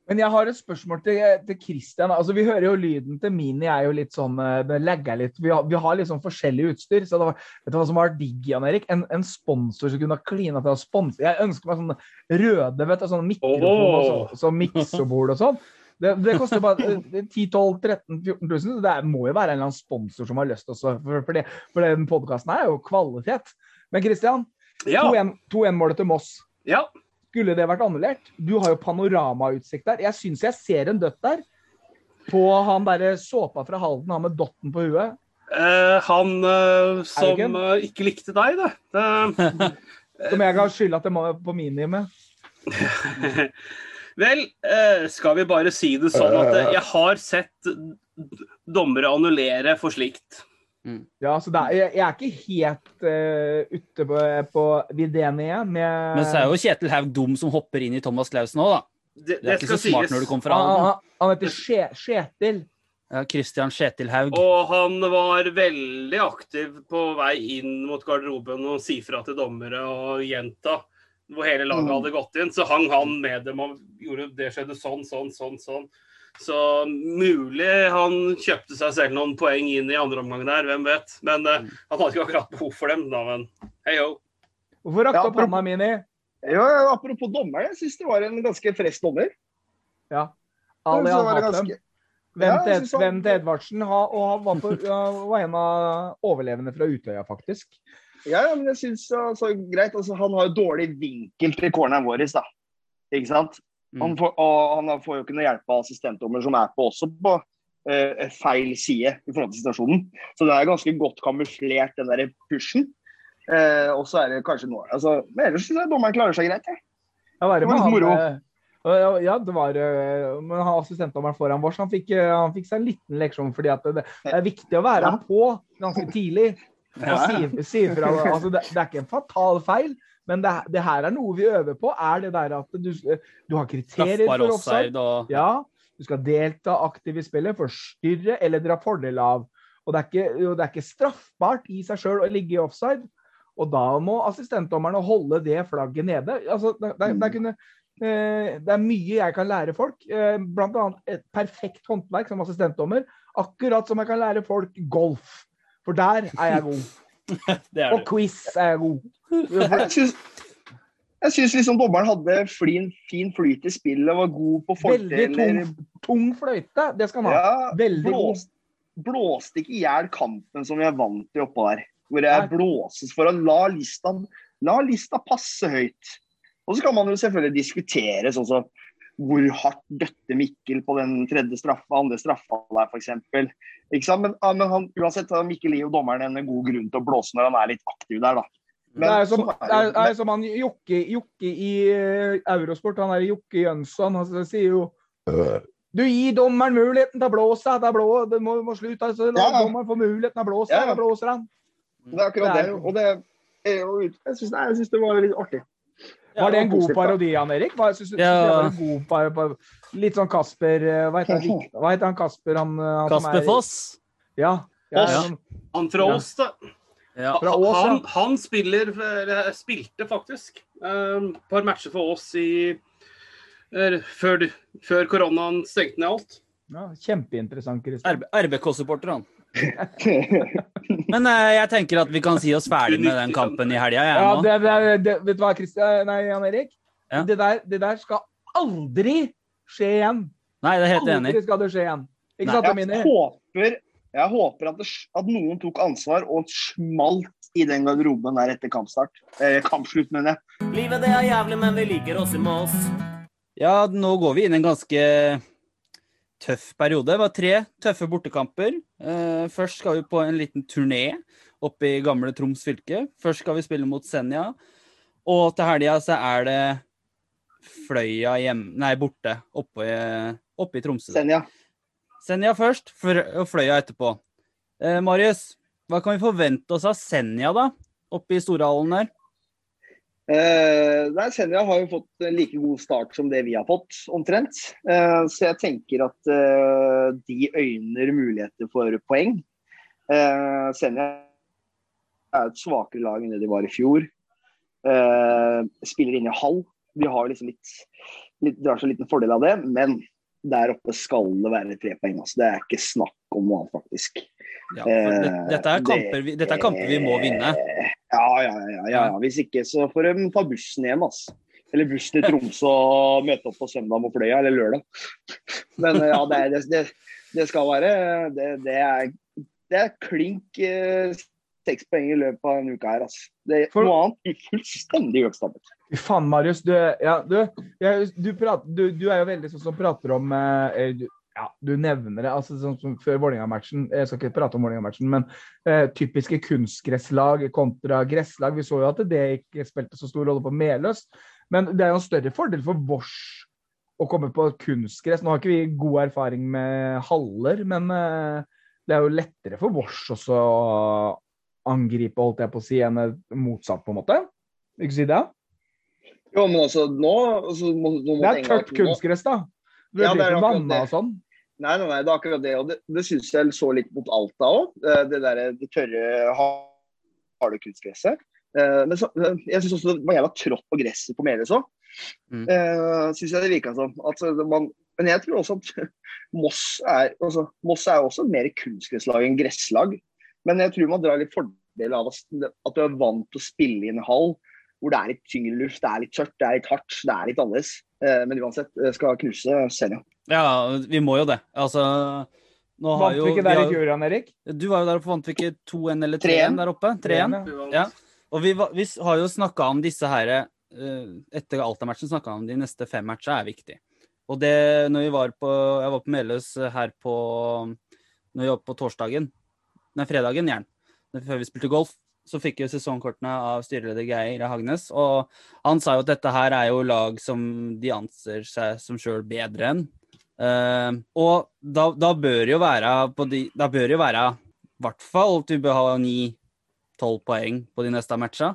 Men jeg har et spørsmål til, til Christian. Altså, vi hører jo lyden til Mini er jo litt sånn eh, lagger litt. Vi har, vi har litt sånn forskjellig utstyr. så det var, Vet du hva som var digg, Jan Erik? En, en sponsor som kunne ha klina til å sponse. Jeg ønsker meg sånne røde vet du, sånne mikrofon og så, så miksebord og sånn. Det, det koster bare eh, 10 12 13 14 000. så Det må jo være en eller annen sponsor som har lyst også, for, for, det, for den podkasten her er jo kvalitet. Men Christian, Ja. 2-1-målet til Moss. ja. Skulle det vært annullert? Du har jo panoramautsikt der. Jeg syns jeg ser en dødt der. På han derre såpa fra Halden, han med dotten på huet. Eh, han eh, som eh, ikke likte deg, det. det Som jeg ga skylda til på minime. Vel, eh, skal vi bare si det sånn at jeg har sett dommere annullere for slikt. Ja, så det er, jeg, jeg er ikke helt uh, ute på, på igjen med Men så er jo Kjetil Haug dum som hopper inn i Thomas Clausen òg, da. Det, Det er ikke så smart når du kommer fra han, Halden. han, han heter Skje- Kjetil. Ja, Christian Kjetil Haug. Og han var veldig aktiv på vei inn mot garderoben og si fra til dommere og gjenta hvor hele laget Mm. hadde gått inn. Så hang han med dem og gjorde det skjedde sånn, sånn, sånn. sånn. Så mulig han kjøpte seg selv noen poeng inn i andre omgang der, hvem vet. Men uh, han hadde ikke akkurat behov for dem, da, men hei ho. Hvorfor rakte Ja, opp hånda, Mini? Ja, ja, apropos dommer, jeg syns det var en ganske fresh dommer. Ja. Så Ali dem. ganske- Hvem til, jeg han- Edvardsen ha, og han var, på, ja, var en av overlevende fra Utøya, faktisk. Ja, ja, men jeg synes altså, greit. Altså, han har jo dårlig vinkel til corneren vår, da. Ikke sant? Mm. Han får, og han får jo ikke noe hjelp av assistentdommer, som er på også på eh, feil side i forhold til situasjonen. Så det er ganske godt kamuflert, den der pushen. Eh, og så er det kanskje noe altså, Men ellers syns jeg dommeren klarer seg greit. Jeg. Ja, det Det var litt moro. eh, ja, Ja, det var eh, Men han assistentdommeren foran vår, så han fikk, eh, han fikk seg en liten leksjon. fordi at det, det er viktig å være Ja. på ganske tidlig. Og si, si fra, altså det, det er ikke en fatal feil, men det, det her er noe vi øver på. Er det der at du, du har kriterier for offside? Ja, du skal delta aktivt i spillet, forstyrre eller dra fordel av. Og det er ikke, det er ikke straffbart i seg sjøl å ligge i offside. Og da må assistentdommerne holde det flagget nede. Altså, det, det, det, kunne, eh, det er mye jeg kan lære folk. Bl.a. blant annet et perfekt håndverk som assistentdommer. Akkurat som jeg kan lære folk golf. For der er jeg god. Det er Og det. quiz er god. Jeg syns, liksom dommeren hadde flin, fin flyt i spillet, var god på Veldig tung, tung fløyte. Det skal man ha. Ja, Veldig god. blåste, ikke i hjel kampen som vi er vant til oppå der. Hvor det Nei. blåses for å la lista, la lista passe høyt. Og så kan man jo selvfølgelig diskutere sånn som hvor hardt døtte Mikkel på den tredje straffa, andre straffa der f.eks. Men, men han, uansett Mikkel gir jo dommeren en god grunn til å blåse når han er litt aktiv der, da. Men det er som, det er, det. er som han Jokke, Jokke i eh, Eurosport, han er Jokke Jønsson, han sier jo Du gir dommeren muligheten til å blåse, det er blå, det må, må slutte. Altså, la Ja, dommeren få muligheten til å blåse, Ja, da blåser han. Det er akkurat Det Og det jeg jeg syns det var litt artig. Var det en god parodi, Jan Erik? Var, synes, synes Ja. det var en god par, par, litt sånn Kasper eh, Hva heter han, hva heter han Kasper? Han, eh, han som Kasper er- Foss. Ja. ja, ja. han- Han fra Ja. Ås, da. Ja. Fra Ås, ja. han, han spiller, spilte faktisk et um, par matcher for Ås i eh, før, før koronaen stengte ned alt. ja, Kjempeinteressant, Kristian. RBK-supporter, han. Men eh, jeg tenker at vi kan si oss ferdig med den kampen i helga. Ja, det, det, det, vet du hva, Christian, nei, Jan Erik? Ja. Det, der, det der skal aldri skje igjen. Nei, det er helt enig. Aldri skal det skje igjen. Ikke sant, Amini? Jeg håper, jeg håper at, det, at noen tok ansvar og smalt i den garderoben der etter kampstart. Eh, kampslutt, mener jeg. Livet det er jævlig, men vi liker oss i Moss. Ja, nå går vi inn i en ganske tøff periode. Det var tre tøffe bortekamper. Eh, først skal vi på en liten turné oppe i gamle Troms fylke. Først skal vi spille mot Senja. Og til helga så er det Fløya hjemme nei, borte oppe oppe i Tromsø. Senja. Senja først, og Fløya etterpå. Eh, Marius, hva kan vi forvente oss av Senja, da? Oppe i Storhallen der? Eh, nei, Senja har jo fått en like god start som det vi har fått, omtrent. Eh, så jeg tenker at eh, de øyner muligheter for poeng. Eh, Senja er et svakere lag enn det de var i fjor. Eh, spiller inn i halv. De har liksom litt, litt drar seg en liten fordel av det, men der oppe skal det være tre poeng. Altså. Det er ikke snakk om noe annet, faktisk. Ja, dette, er Eh, kamper vi, dette er kamper vi må vinne. Ja, ja, ja. ja, ja. Hvis ikke så får de ta bussen hjem, altså. Eller buss til Tromsø og møte opp på søndag mot Fløya, eller lørdag. Men ja, det, er- det, det, skal være Det, det er, det er klink eh, poeng i løpet av en uke her, altså. Det er For- noe annet fullstendig uakseptabelt. Fy faen, Marius. Du, ja, du, jeg, du, prater, du, du er jo veldig sånn som prater om eh, du, ja, du nevner det, altså sånn som før Vålerenga-matchen. Jeg skal ikke prate om Vålerenga-matchen, men eh, typiske kunstgresslag kontra gresslag. Vi så jo at det ikke spilte så stor rolle på Meløs, men det er jo en større fordel for Vårs å komme på kunstgress. Nå har ikke vi god erfaring med haller, men eh, det er jo lettere for Vårs også å angripe, holdt jeg på å si, enn motsatt, på en måte. Ikke si det? Jo, men altså, nå, altså, må, nå må Det er tørt kunstgress, da. Det Ja, blir det ikke vanna og sånn. Nei, nei, nei, det er akkurat det. Og det, det syns jeg så litt mot Alta òg. Det der, det tørre, harde kunstgresset. Eh, Men så, eh, jeg syns også det var jævla trått på gresset på Meløs òg. Mm. Syns jeg det virka som. At man, men jeg tror også at Moss er, altså, Moss er også mer kunstgresslag enn gresslag. Men jeg tror man drar litt fordel av at du er vant til å spille i en hall hvor det er litt tyngre luft, det er litt tørt, det er litt hardt, det er litt annerledes. Eh, Men uansett, jeg skal knuse Senja. Ja, vi må jo det. Altså nå har Vant jo, vi ikke vi der i har, fjor, Jan Erik? Du var jo der oppe, vant vi ikke 2-1 eller 3-1? 3-1 der oppe? 3-1. ja. Ja. Og vi, vi har jo snakka om disse her eh, Etter Alta-matchen snakka vi om de neste fem matchene er viktig. Og det når vi var på Jeg var på Meløs her på Når vi var på torsdagen Nei, fredagen, gjerne. Før vi spilte golf, så fikk jo sesongkortene av styreleder Geir Hagnes. Og han sa jo at dette her er jo lag som de anser seg som sjøl bedre enn. Uh, og da, da bør jo være på de Da bør jo være i hvert fall at du bør ha ni-tolv poeng på de neste matcha,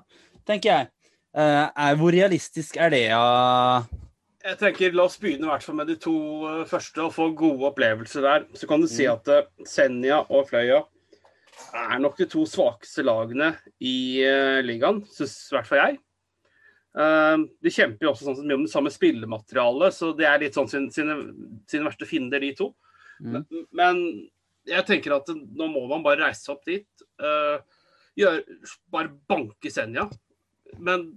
tenker jeg. Uh, er, hvor realistisk er det, Uh... Jeg tenker, La oss begynne i hvert fall med de to eh, første og få gode opplevelser der. Så kan du si at eh, Senja og Fløya er nok de to svakeste lagene i uh, ligaen, syns i hvert fall jeg. Uh, de kjemper jo også sånn, mye om det samme spillematerialet, så det er litt sånn sine, sine, sine verste fiender, de to. Mm. Men, men jeg tenker at nå må man bare reise opp dit. Uh, gjør, bare banke Senja. Men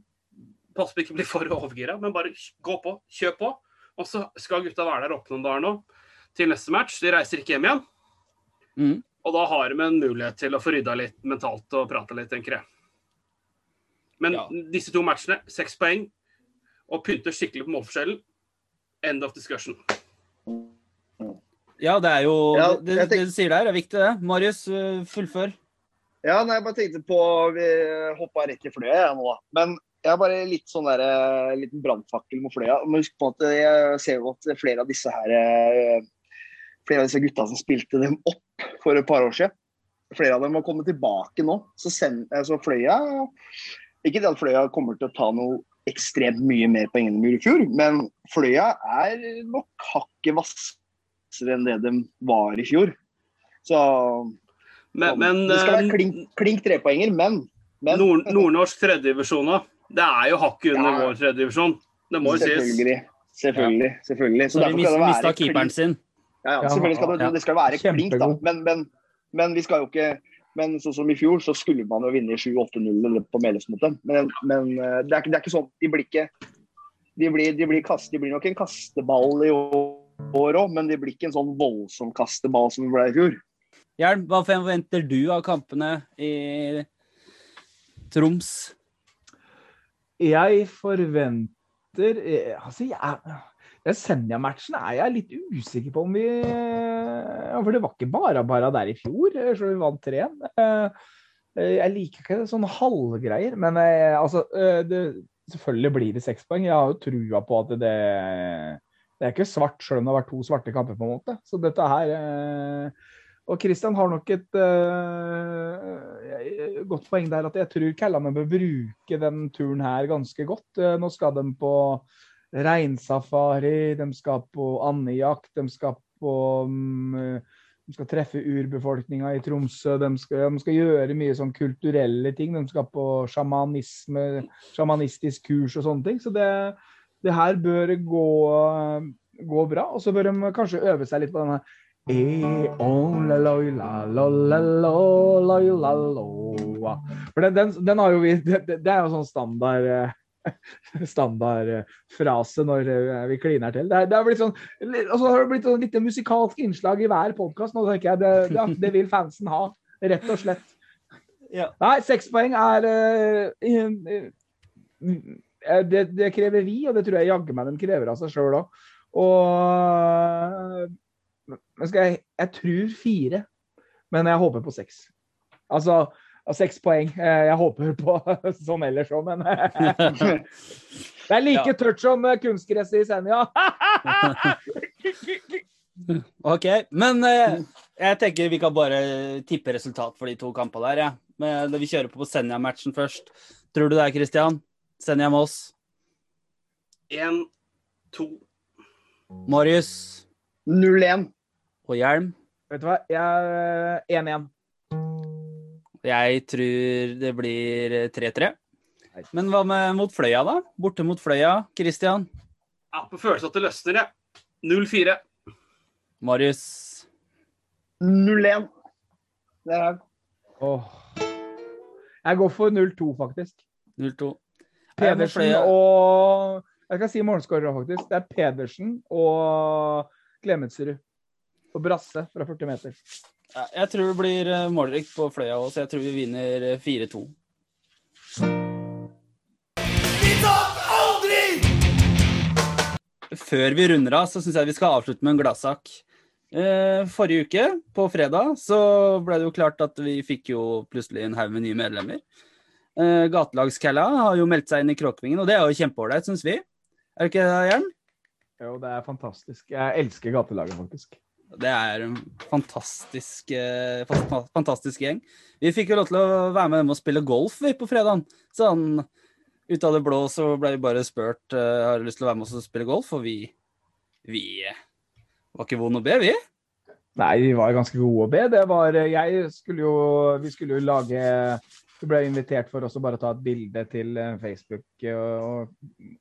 pass på ikke bli for overgira, men bare gå på. Kjør på. Og så skal gutta være der oppe noen dager nå til neste match. De reiser ikke hjem igjen. Mm. Og da har de en mulighet til å få rydda litt mentalt og prata litt, tenker jeg. Men Ja. disse to matchene, seks poeng, og pynter skikkelig på målforskjellen. End of discussion. Ja, det er jo Ja, det, det, det du sier der, er viktig, det. Marius, eh, fullfør. Ja, nei, jeg bare tenkte på Vi hoppa rett i fløya jeg nå, da. Men jeg har bare litt sånn der, eh, liten brannfakkel mot fløya. Men husk på at jeg ser jo at flere av disse her eh, Flere av disse gutta som spilte dem opp for et par år siden, flere av dem har kommet tilbake nå. Så, send, så fløya Ikke det at Fløya kommer til å ta noe ekstremt mye mer de gjorde i fjor, men Fløya er nok hakket hvassere enn det de var i fjor. Så Men, men det skal være eh, klink, klink trepoenger, men, men nord, nordnorsk tredjedivisjon, òg. Det er jo hakket under Ja. vår tredjedivisjon. Det må jo sies. Selvfølgelig. Selvfølgelig. selvfølgelig. Så Så de derfor det mista være keeperen klink, sin. Ja, ja, selvfølgelig skal det, det skal være klink, da. Men, men, men vi skal jo ikke men sånn som i fjor, så skulle man jo vinne 7-8-0 på Meløs mot dem. Men, men eh, det, er ikke, det er ikke sånn. De blir ikke De blir, de blir, kast, de blir nok en kasteball i år, år òg, men de blir ikke en sånn voldsom kasteball som det ble i fjor. Hjelm, hva forventer du av kampene i Troms? Jeg forventer eh, Altså, jeg Senja-matchen er jeg litt usikker på om vi For det var ikke bare bare der i fjor, eh, så vi vant 3-1. Eh, eh, Jeg liker ikke sånne halvgreier, men altså det, Selvfølgelig blir det seks poeng. Jeg har jo trua på at det Det er ikke svart, selv om det har vært to svarte kamper, på en måte. Så dette her Og Christian har nok et uh, godt poeng der, at jeg tror Kællane bør bruke den turen her ganske godt. Nå skal de på reinsafari, de skal på andejakt, de skal på mm, de skal treffe urbefolkninga i Tromsø. De skal, de skal, gjøre mye sånn kulturelle ting. De skal på sjamanisme, sjamanistisk kurs og sånne ting. Så det, det her bør gå, gå bra. Og så bør de kanskje øve seg litt på denne For den, den, den har jo vi det, det, er jo sånn standard eh, standardfrase når eh, vi kliner til. Det, er- det har blitt sånn og så har det blitt sånn lite musikalsk innslag i hver podkast. Det, ja, det vil fansen ha, rett og slett. Ja. Nei, seks poeng er eh, eh, eh, det, det krever vi, og det tror jeg jaggu meg de krever av seg sjøl òg. Og jeg, jeg tror fire, men jeg håper på seks. Altså seks poeng. Eh, Jeg håper på sånn ellers òg, men Det er like Ja. tørt som eh, kunstgresset i Senja. OK. Men eh, jeg tenker vi kan bare tippe resultat for de to kampene der, jeg. Men Vi kjører på Senja-matchen først. Tror du det er Christian? Senja-Moss? 1-2. Marius 0-1. og Hjelm? Vet du hva? Jeg 1-1. Jeg tror det blir 3-3. Men hva med mot Fløya, da? Borte mot Fløya. Christian? Ja, på følelsen at det løsner, jeg. 0-4. Marius? 0-1. Der er Åh. Jeg går for 0-2, faktisk. 0-2. Pedersen og Jeg skal si morgenskårere, faktisk. Det er Pedersen og Klemetsrud. Og Brasse fra 40 meter. Ja, Jeg tror det blir eh, målrikt på Fløya òg, så jeg tror vi vinner eh, 4-2. Før vi runder av, så syns jeg vi skal avslutte med en gladsak. Eh, forrige uke, på fredag, så ble det jo klart at vi fikk jo plutselig en haug med nye medlemmer. Eh, Gatelagskalla har jo meldt seg inn i Kråkevingen, og det er jo kjempeålreit, syns vi. Er det ikke det, Jern? Jo, det er fantastisk. Jeg elsker gatelaget, faktisk. Det er en fantastisk, eh, fantastisk gjeng. Vi fikk jo lov til å være med dem og spille golf vi, på fredagen. Sånn ut av det blå så ble vi bare spurt eh, har du lyst til å være med oss og spille golf, og vi, vi eh, var ikke vonde å be, vi. Nei, vi var ganske gode å be. Det var Jeg skulle jo Vi skulle jo lage Vi ble invitert for oss å bare ta et bilde til Facebook og,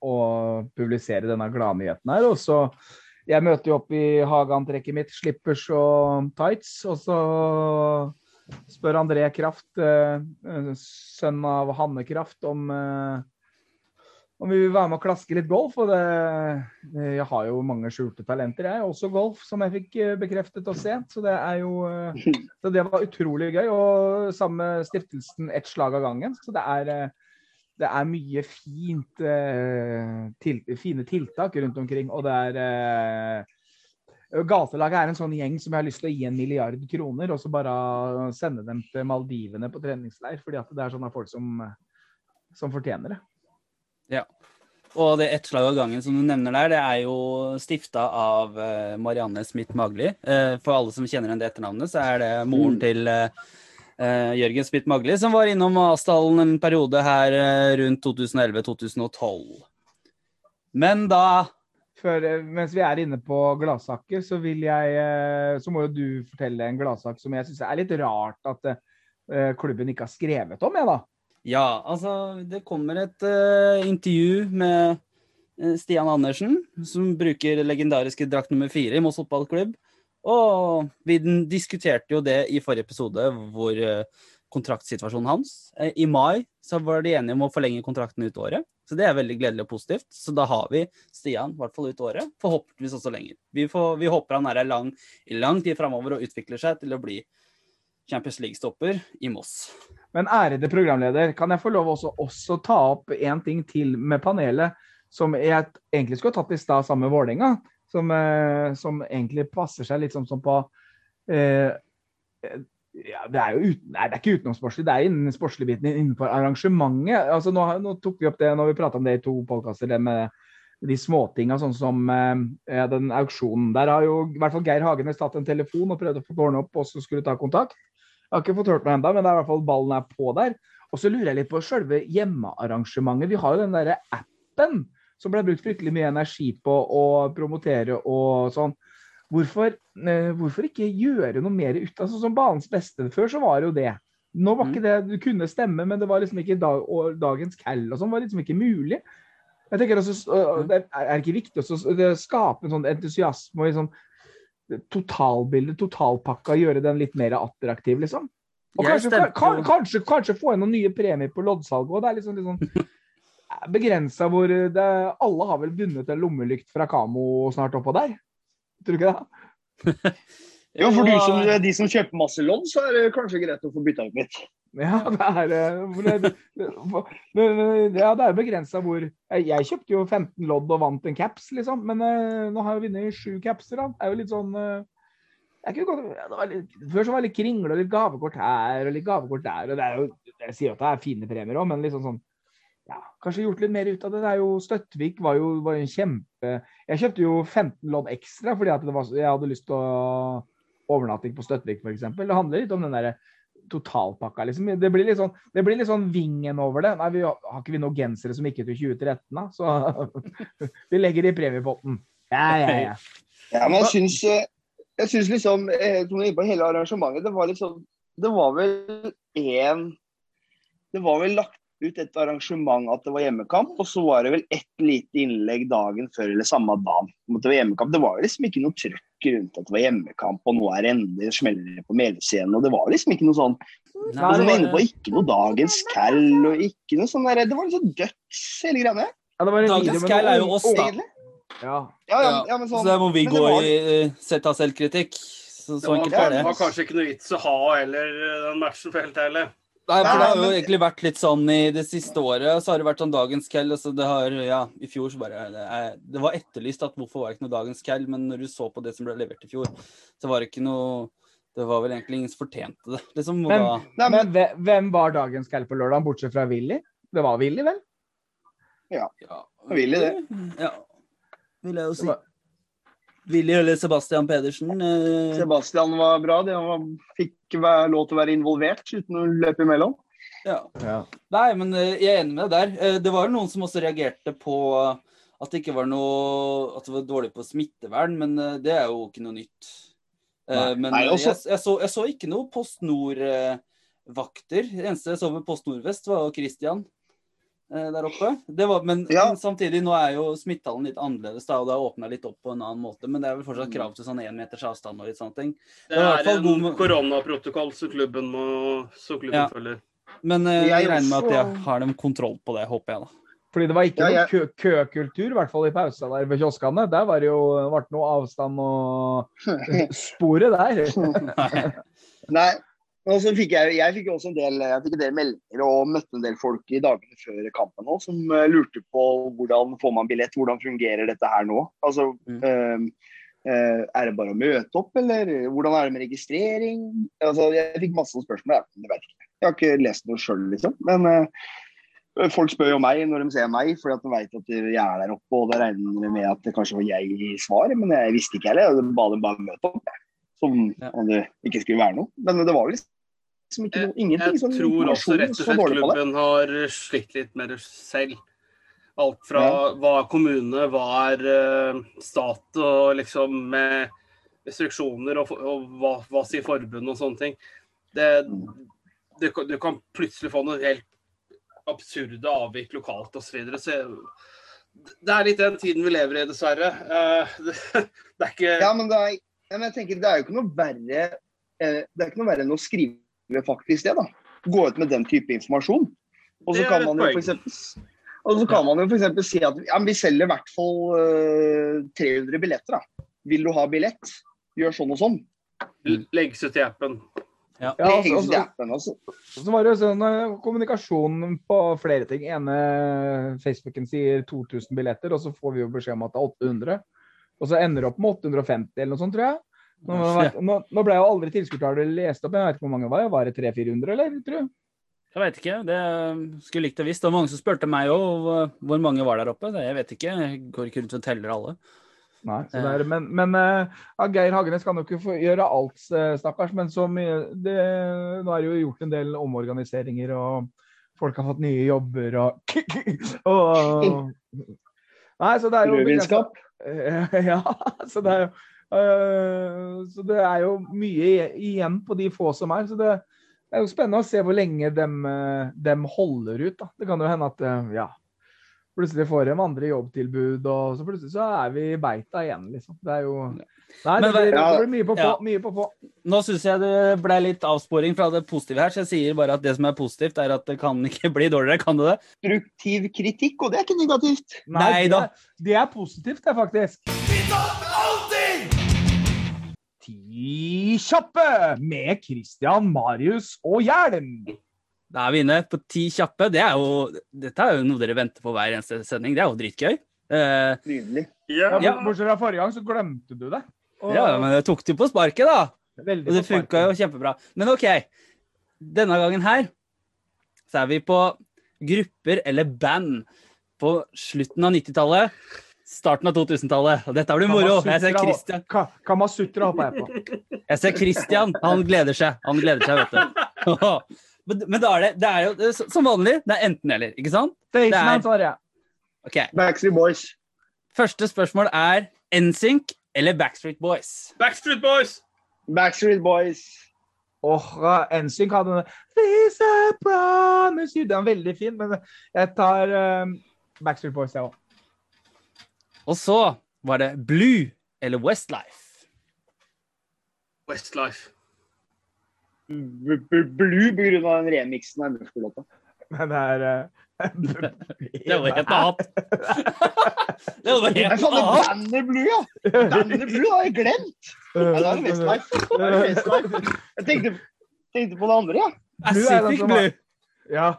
og publisere denne gladnyheten her. Og så Jeg møter jo opp i hageantrekket mitt, slippers og tights, og så spør André Kraft, eh, eh, sønn av Hanne Kraft, om eh, om vi vil være med og klaske litt golf. Og det, jeg har jo mange skjulte talenter, jeg. Også golf, som jeg fikk bekreftet og sent. Så det er jo Så det var utrolig gøy. Og sammen med stiftelsen Ett slag av gangen. Så det er, det er mye fint, eh, til, fine tiltak rundt omkring. Og det er eh, Gatelaget er en sånn gjeng som jeg har lyst til å gi en milliard kroner, og så bare sende dem til Maldivene på treningsleir. Fordi at det er sånne folk som, som fortjener det. Ja. Og det ett slag av gangen som du nevner der, det er jo stifta av eh, Marianne Smith Magli. For alle som kjenner henne det etternavnet, så er det moren Mm. til Jørgen Smith Magli, som var innom Asdalen en periode her eh, rundt 2011-2012. Men da Før, eh, mens vi er inne på gladsaker, så vil jeg eh, Så må jo du fortelle en gladsak som jeg syns er litt rart at eh, klubben ikke har skrevet om, jeg, da. Ja, altså det kommer et uh, intervju med eh, Stian Andersen, som bruker legendariske drakt nummer fire i Moss fotballklubb. Og vi diskuterte jo det i forrige episode, hvor eh, kontraktsituasjonen hans. Eh, I mai så var de enige om å forlenge kontrakten ut året, så det er veldig gledelig og positivt. Så da har vi Stian i hvert fall ut året, forhåpentligvis også lenger. Vi, får, vi håper han er her lang, i lang tid framover og utvikler seg til å bli Champions League-stopper i Moss. Men ærede programleder, kan jeg få lov også, også ta opp en ting til med panelet, som jeg egentlig skulle ha tatt i stad sammen med Vålerenga, som, eh, som egentlig passer seg litt sånn som på eh, ja, det er jo ut, nei, det er ikke utenomsportslig, det er innen sportslige biten innenfor arrangementet. Altså, nå, nå tok vi opp det når vi prata om det i to podkaster, det med de småtinga, sånn som eh, den auksjonen. Der har jo i hvert fall Geir Hagenes tatt en telefon og prøvd å få ordne opp og så skulle ta kontakt. Jeg har ikke fått hørt noe ennå, men det er i hvert fall ballen er på der. Og så lurer jeg litt på selve hjemmearrangementet. Vi har jo den derre appen som ble brukt fryktelig mye energi på å promotere og sånn. Hvorfor, eh, hvorfor ikke gjøre noe mer ut av sånn som banens beste? Før så var det jo det. Nå var ikke det, Du kunne stemme, men det var liksom ikke dag, dagens call og sånn var liksom ikke mulig. Jeg tenker også, øh, det Er ikke viktig å skape en sånn entusiasme og liksom totalbildet, totalpakka, gjøre den litt mer attraktiv, liksom? Og kanskje, kanskje, kanskje, kanskje få inn noen nye premier på loddsalget òg. Det er liksom, sånn begrensa hvor det, Alle har vel vunnet en lommelykt fra Kamo snart oppå der? Tror du ikke det? Jo, for du som, de som kjøper masse lodd, så er det kanskje greit å få bytta ut litt. Ja, det er, eh, det, ja, det er begrensa hvor jeg, kjøpte jo 15 lodd og vant en caps, liksom. Men eh, nå har jeg vunnet sju capser. da. Det er jo litt sånn eh, jeg kunne godt, det var litt, Før så var det litt kringle og litt gavekort her og litt gavekort der. og det er jo, Jeg sier jo at det er fine premier òg, men liksom sånn ja, Kanskje gjort litt mer ut av det. det er jo Støttvik var jo, var en kjempe Jeg kjøpte jo 15 lodd ekstra fordi at var, jeg hadde lyst til å overnatting på Støttvik f.eks. Det handler litt om den derre totalpakka. liksom. Det blir litt sånn, det blir litt sånn vingen over det. Nei, vi har, ikke vi noen gensere som gikk ut i 2013, da? Så vi legger det i premiepotten. Ja, ja, ja. Ja, men jeg syns, eh, jeg syns liksom eh, hele arrangementet, det var liksom Det var vel én Det var vel lagt ut et arrangement at det var hjemmekamp, og så var det vel ett lite innlegg dagen før eller samme dagen om at det var hjemmekamp. Det var liksom ikke noe trøkk rundt at det var hjemmekamp, og nå er det endelig smeller det på Melescenen, og det var liksom ikke noe sånn Nei, Som du det inne på, ikke noe dagens Cal og ikke noe sånn der Det var liksom døds, hele ja det var en Dagens Cal er jo oss, da. Ja. Ja, ja, Ja, ja, men sånn Så der må vi gå var- i uh, sett av selvkritikk. Så, Det så var, enkelt er det det. var kanskje ikke noe vits å ha heller den matchen for helt ærlig. Nei, for det har jo egentlig vært litt sånn i det siste året. Så har det vært sånn dagens kell. Altså det har, ja, I fjor så bare det, er, det var etterlyst at hvorfor var det ikke noe dagens kell, men når du så på det som ble levert i fjor, så var det ikke noe Det var vel egentlig ingen som fortjente det. Liksom, hvem, Men- da, Nei, men, Men hvem- var dagens kell på lørdag, bortsett fra Willy? Det var Willy, vel? ja, Willy, det. Ja, vil jeg jo Det si. var- Willy eller Sebastian Pedersen. eh, Sebastian var bra. Det var, fikk lov til å være involvert uten å løpe imellom. ja. Ja. Nei, men eh, jeg er enig med deg der. Eh, Det var jo noen som også reagerte på at det ikke var noe At det var dårlig på smittevern, men eh, det er jo ikke noe nytt. Eh, Nei. Men Nei, eh, også- jeg, jeg, så, jeg så ikke noe Post Nord-vakter. Det eneste jeg så med Post Nord-vest, var Christian eh, der oppe. Det var, men, Ja. men samtidig, nå er jo smittetallen litt annerledes, da, og det har åpna litt opp på en annen måte. Men det er vel Mm. fortsatt krav til sånn én meters avstand og litt sånne ting. Det Det var i hvert er fall god en med- koronaprotokoll så klubben må så klubben Ja. følger. Men eh, Jeg jeg regner med at jeg har dem kontroll på det, håper jeg, da. Fordi det var ikke Ja, noe køkultur, kø i hvert fall i pausa der ved kioskene. Der var det jo ble noe avstand og sporet der. Nei. Og så fikk jeg, jeg fikk også en del, jeg fikk en del meldinger og møtte en del folk i dagene før kampen også, som eh, lurte på hvordan får man billett, hvordan fungerer dette her nå? Altså, Mm. øh, er det bare å møte opp, eller hvordan er det med registrering? Altså, jeg fikk masse spørsmål, jeg, vet ikke. Jeg har ikke lest noe sjøl, liksom. Men øh, folk spør jo meg når de ser meg, fordi at de vet at jeg er der oppe, og da regner de med at det kanskje var jeg i svar, men jeg visste ikke heller. Jeg ba dem bare møte opp, som om det ikke skulle være noe. Men det var vel liksom ikke noe, ingenting. Jeg sånn tror også rett og slett klubben har slitt litt med det selv. Alt fra hva er kommune, hva er eh, stat, og liksom med restriksjoner, og, og hva, hva sier forbundet og sånne ting. Det, det, du kan plutselig få noe helt absurde avvik lokalt osv. Så videre. så det er litt den tiden vi lever i, dessverre. Eh, det, det er ikke Ja, men det er, men jeg tenker, det er jo ikke noe verre eh, Det er ikke noe verre enn å skrive faktisk det, da. gå ut med den type informasjon. Og så kan man jo eksempel, og så kan man jo f.eks. si at ja, vi selger i hvert fall uh, 300 billetter. da. Vil du ha billett? Gjør sånn og sånn. Legges ut i appen. Ja, ja altså, altså, appen, altså. så var det jo sånn eh, kommunikasjon på flere ting. ene Facebooken sier 2000 billetter, og så får vi jo beskjed om at det er 800. Og så ender det opp med 850 eller noe sånt, tror jeg. Nå, nå, nå ble jo aldri tilskuertallet lest opp, men jeg vet ikke hvor mange det var. Var det 300-400, eller? tror du? Jeg vet ikke. Det skulle likt å visst. Det var mange som spurte meg òg hvor mange var der oppe. Jeg vet ikke. Jeg går ikke rundt og teller alle. Nei, så det er, men, men eh, ja, Geir Hagenes kan jo ikke få gjøre alt, eh, stakkars. Men så mye det, Nå er det jo gjort en del omorganiseringer, og folk har fått nye jobber og, og Nei, så det er jo Rødvinskap. Eh, Ja, så det er jo eh, Så det er jo mye igjen på de få som er. Så det er jo spennende å se hvor lenge dem, eh, dem holder ut. Da. Det kan jo hende at eh, ja, plutselig får de andre jobbtilbud, og så plutselig så er vi i beita igjen, liksom. Det er jo Nei, det blir, det blir mye på få. Ja. Mye på få. Nå syns jeg det ble litt avsporing fra det positive her, så jeg sier bare at det som er positivt, er at det kan ikke bli dårligere. Kan det det? Struktiv kritikk, og det er ikke negativt. Nei Nei da. er- Det er positivt, det, faktisk. Ti kjappe med Christian, Marius og Hjelm. Da er vi inne på ti kjappe. Det er jo, dette er jo noe dere venter på hver eneste sending. Det er jo dritgøy. Eh, Nydelig. Ja, Ja. Bortsett fra forrige gang, så glemte du det. Og- ja, men jeg tok det jo på sparket, da. Veldig Og det funka jo kjempebra. Men OK. Denne gangen her så er vi på grupper eller band på slutten av 90-tallet, starten av 2000-tallet. Og dette blir moro. Jeg ser Christian. Ka Kamasutra hopper jeg på. Jeg ser Christian. Han gleder seg. Han gleder seg, vet du. Men, men da er det, det er jo som vanlig. Det er enten-eller, ikke sant? Det er jeg. OK. Backstreet Boys. Første spørsmål er NSYNC eller Backstreet Boys? Backstreet Boys! Backstreet Boys. Åh, NSYNC hadde den Please I promise you. Den er veldig fin, men jeg tar um, Backstreet Boys, jeg òg. Og så var det Blue eller Westlife. Westlife. B- B- Blue på grunn av den remixen av MF-låta. Men det er eh, Det var helt annet. Det var Nei, helt er annet. bandet Blue, ja! Bandet Blue har jeg glemt! Nei, det er Westlife. Er. Jeg tenkte, tenkte på det andre, ja. Blue er den Pacific Blue. Ja.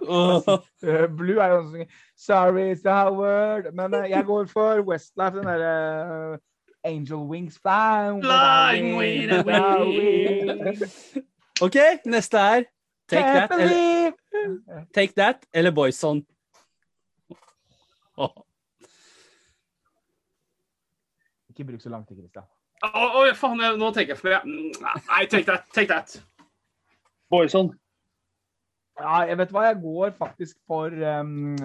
Eh, Blue er jo sånn Sorry, it's the Howard. Men eh, jeg går for Westlife, den derre Angel Wings flying, Flying with a wing. OK, neste er Take That eller, take that, eller Boyson. Oh. Ikke bruk så lang tid, Christian. Å, oh, faen, nå tenker jeg for jeg, Nei, take that. Take that. Boyson. Ja, jeg vet hva, jeg går faktisk for um,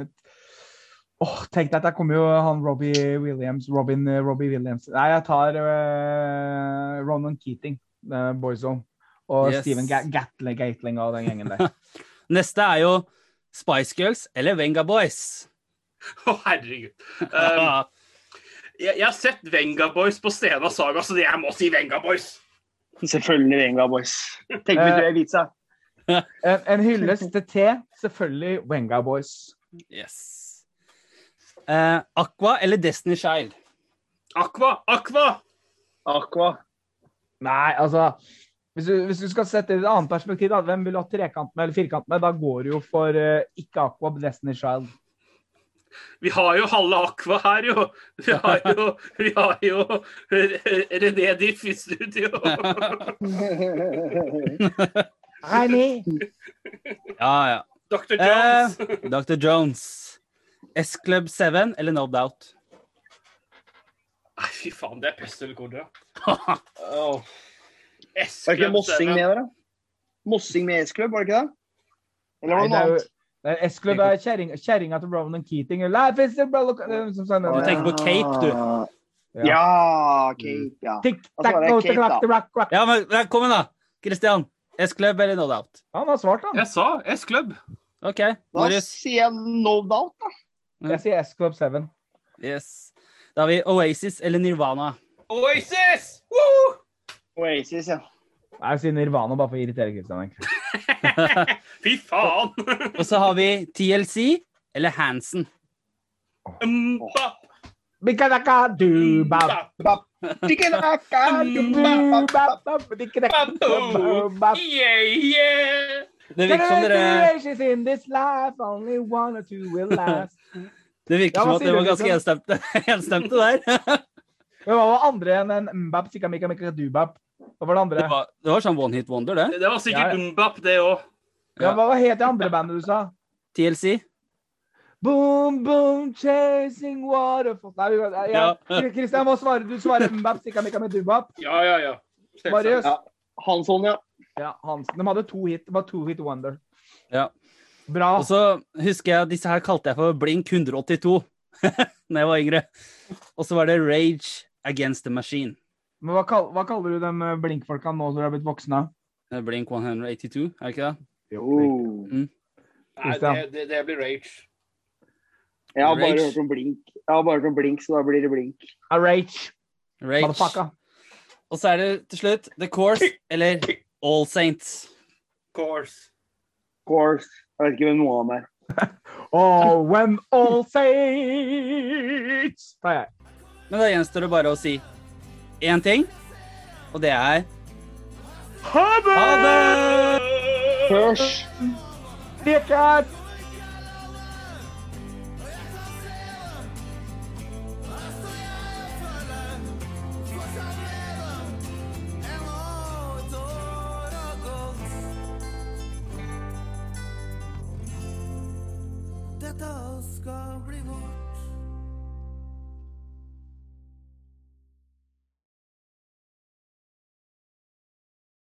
Åh, tenk deg at der kommer jo han Robbie Williams. Robin eh, Robbie Williams. Nei, jeg tar uh, Ronan Keating, uh, Boyzone. Og Yes. Steven Ga Gatle Gatling og den gjengen der. Neste er jo Spice Girls eller Venga Boys. Å, herregud. Um, jeg, jeg har sett Venga Boys på Stena Saga, så jeg må si Venga Boys. Selvfølgelig Venga Boys. Tenk hvis du er pizza. En, en hyllest til te, selvfølgelig Wenga Boys. yes. Eh, Aqua eller Destiny Child? Aqua! Aqua! Aqua. Nei, altså hvis du, hvis du skal sette det i et annet perspektiv, da, hvem vil du ha trekant med eller firkant med? Da går du jo for uh, ikke Aqua, Destiny Child. Vi har jo halve Aqua her, jo. Vi har jo, vi har jo René Diff i studio. Nei, Ja, ja. Dr. Jones. Dr. Jones. S-Club 7 eller No Doubt? Nei, fy faen, det er pest eller kolera. Oh. Var ikke Mossing med der, da? Mossing med S-Club, var det ikke det? Eller var det det noe annet? er S-klubb er kjerring- kjerringa til Ronan Keating. Life is a brother- er som sånn, Du tenker på Cape, du. Ja. Ja, Cape, ja. Tick, Altså, tack, det er Cape, da. rock, rock, rock. Ja, men kom igjen, da. Christian. S-Club eller No Doubt? Han har svart, han. Jeg sa S-Club. OK. Da Marius. sier jeg no doubt, da. Jeg sier S-Club 7. Yes. Da har vi Oasis eller Nirvana. Oasis! Woo! Oasis, ja. Jeg sier Nirvana bare for å irritere Kristian. egentlig. Fy faen! Og så har vi TLC eller Hansen. Mbap, Bikadaka, du, bap, mbap, Tikkedaka, du, dum, bap, bap, dikkedaka, bap, bap. Yeah, yeah! Det virker som dere Generations in this life, only one or two will last. Det virker Ja, som at det var ganske enstemte, enstemte der. Men hva var andre enn en mbap, sika mika mika dubap? Hva var det andre? Det var, det var sånn one hit wonder, det. Det var sikkert Ja, ja. mbap, det òg. Ja, hva het det andre bandet du sa? TLC. Boom, boom, chasing waterfalls Nei, ja. Ja. Kristian må svare. Du svarer mbap, Sikka Mikka med dubap. Ja, ja, ja. Marius? Ja. Hansson, ja. Ja, Hansen. De hadde to hit. Det var to hit wonder. Ja. Bra. Og så husker jeg disse her kalte jeg for Blink 182 da jeg var yngre. Og så var det Rage Against the Machine. Men hva, kal hva kaller du de eh, blinkfolka nå når du har blitt voksne? Eh, Blink 182, er det ikke det? Jo. Nei, det, det, det blir rage. Jeg har bare hørt om blink. Jeg har bare hørt om blink, så da blir det blink. A rage. Rage. Og så er det til slutt The Course eller All Saints. Course. Course. Jeg vet ikke hvem noen av dem er. Oh, when all saints tar jeg. Men da gjenstår det bare å si én ting, og det er Ha det! Ha det! Hørs. Dickert!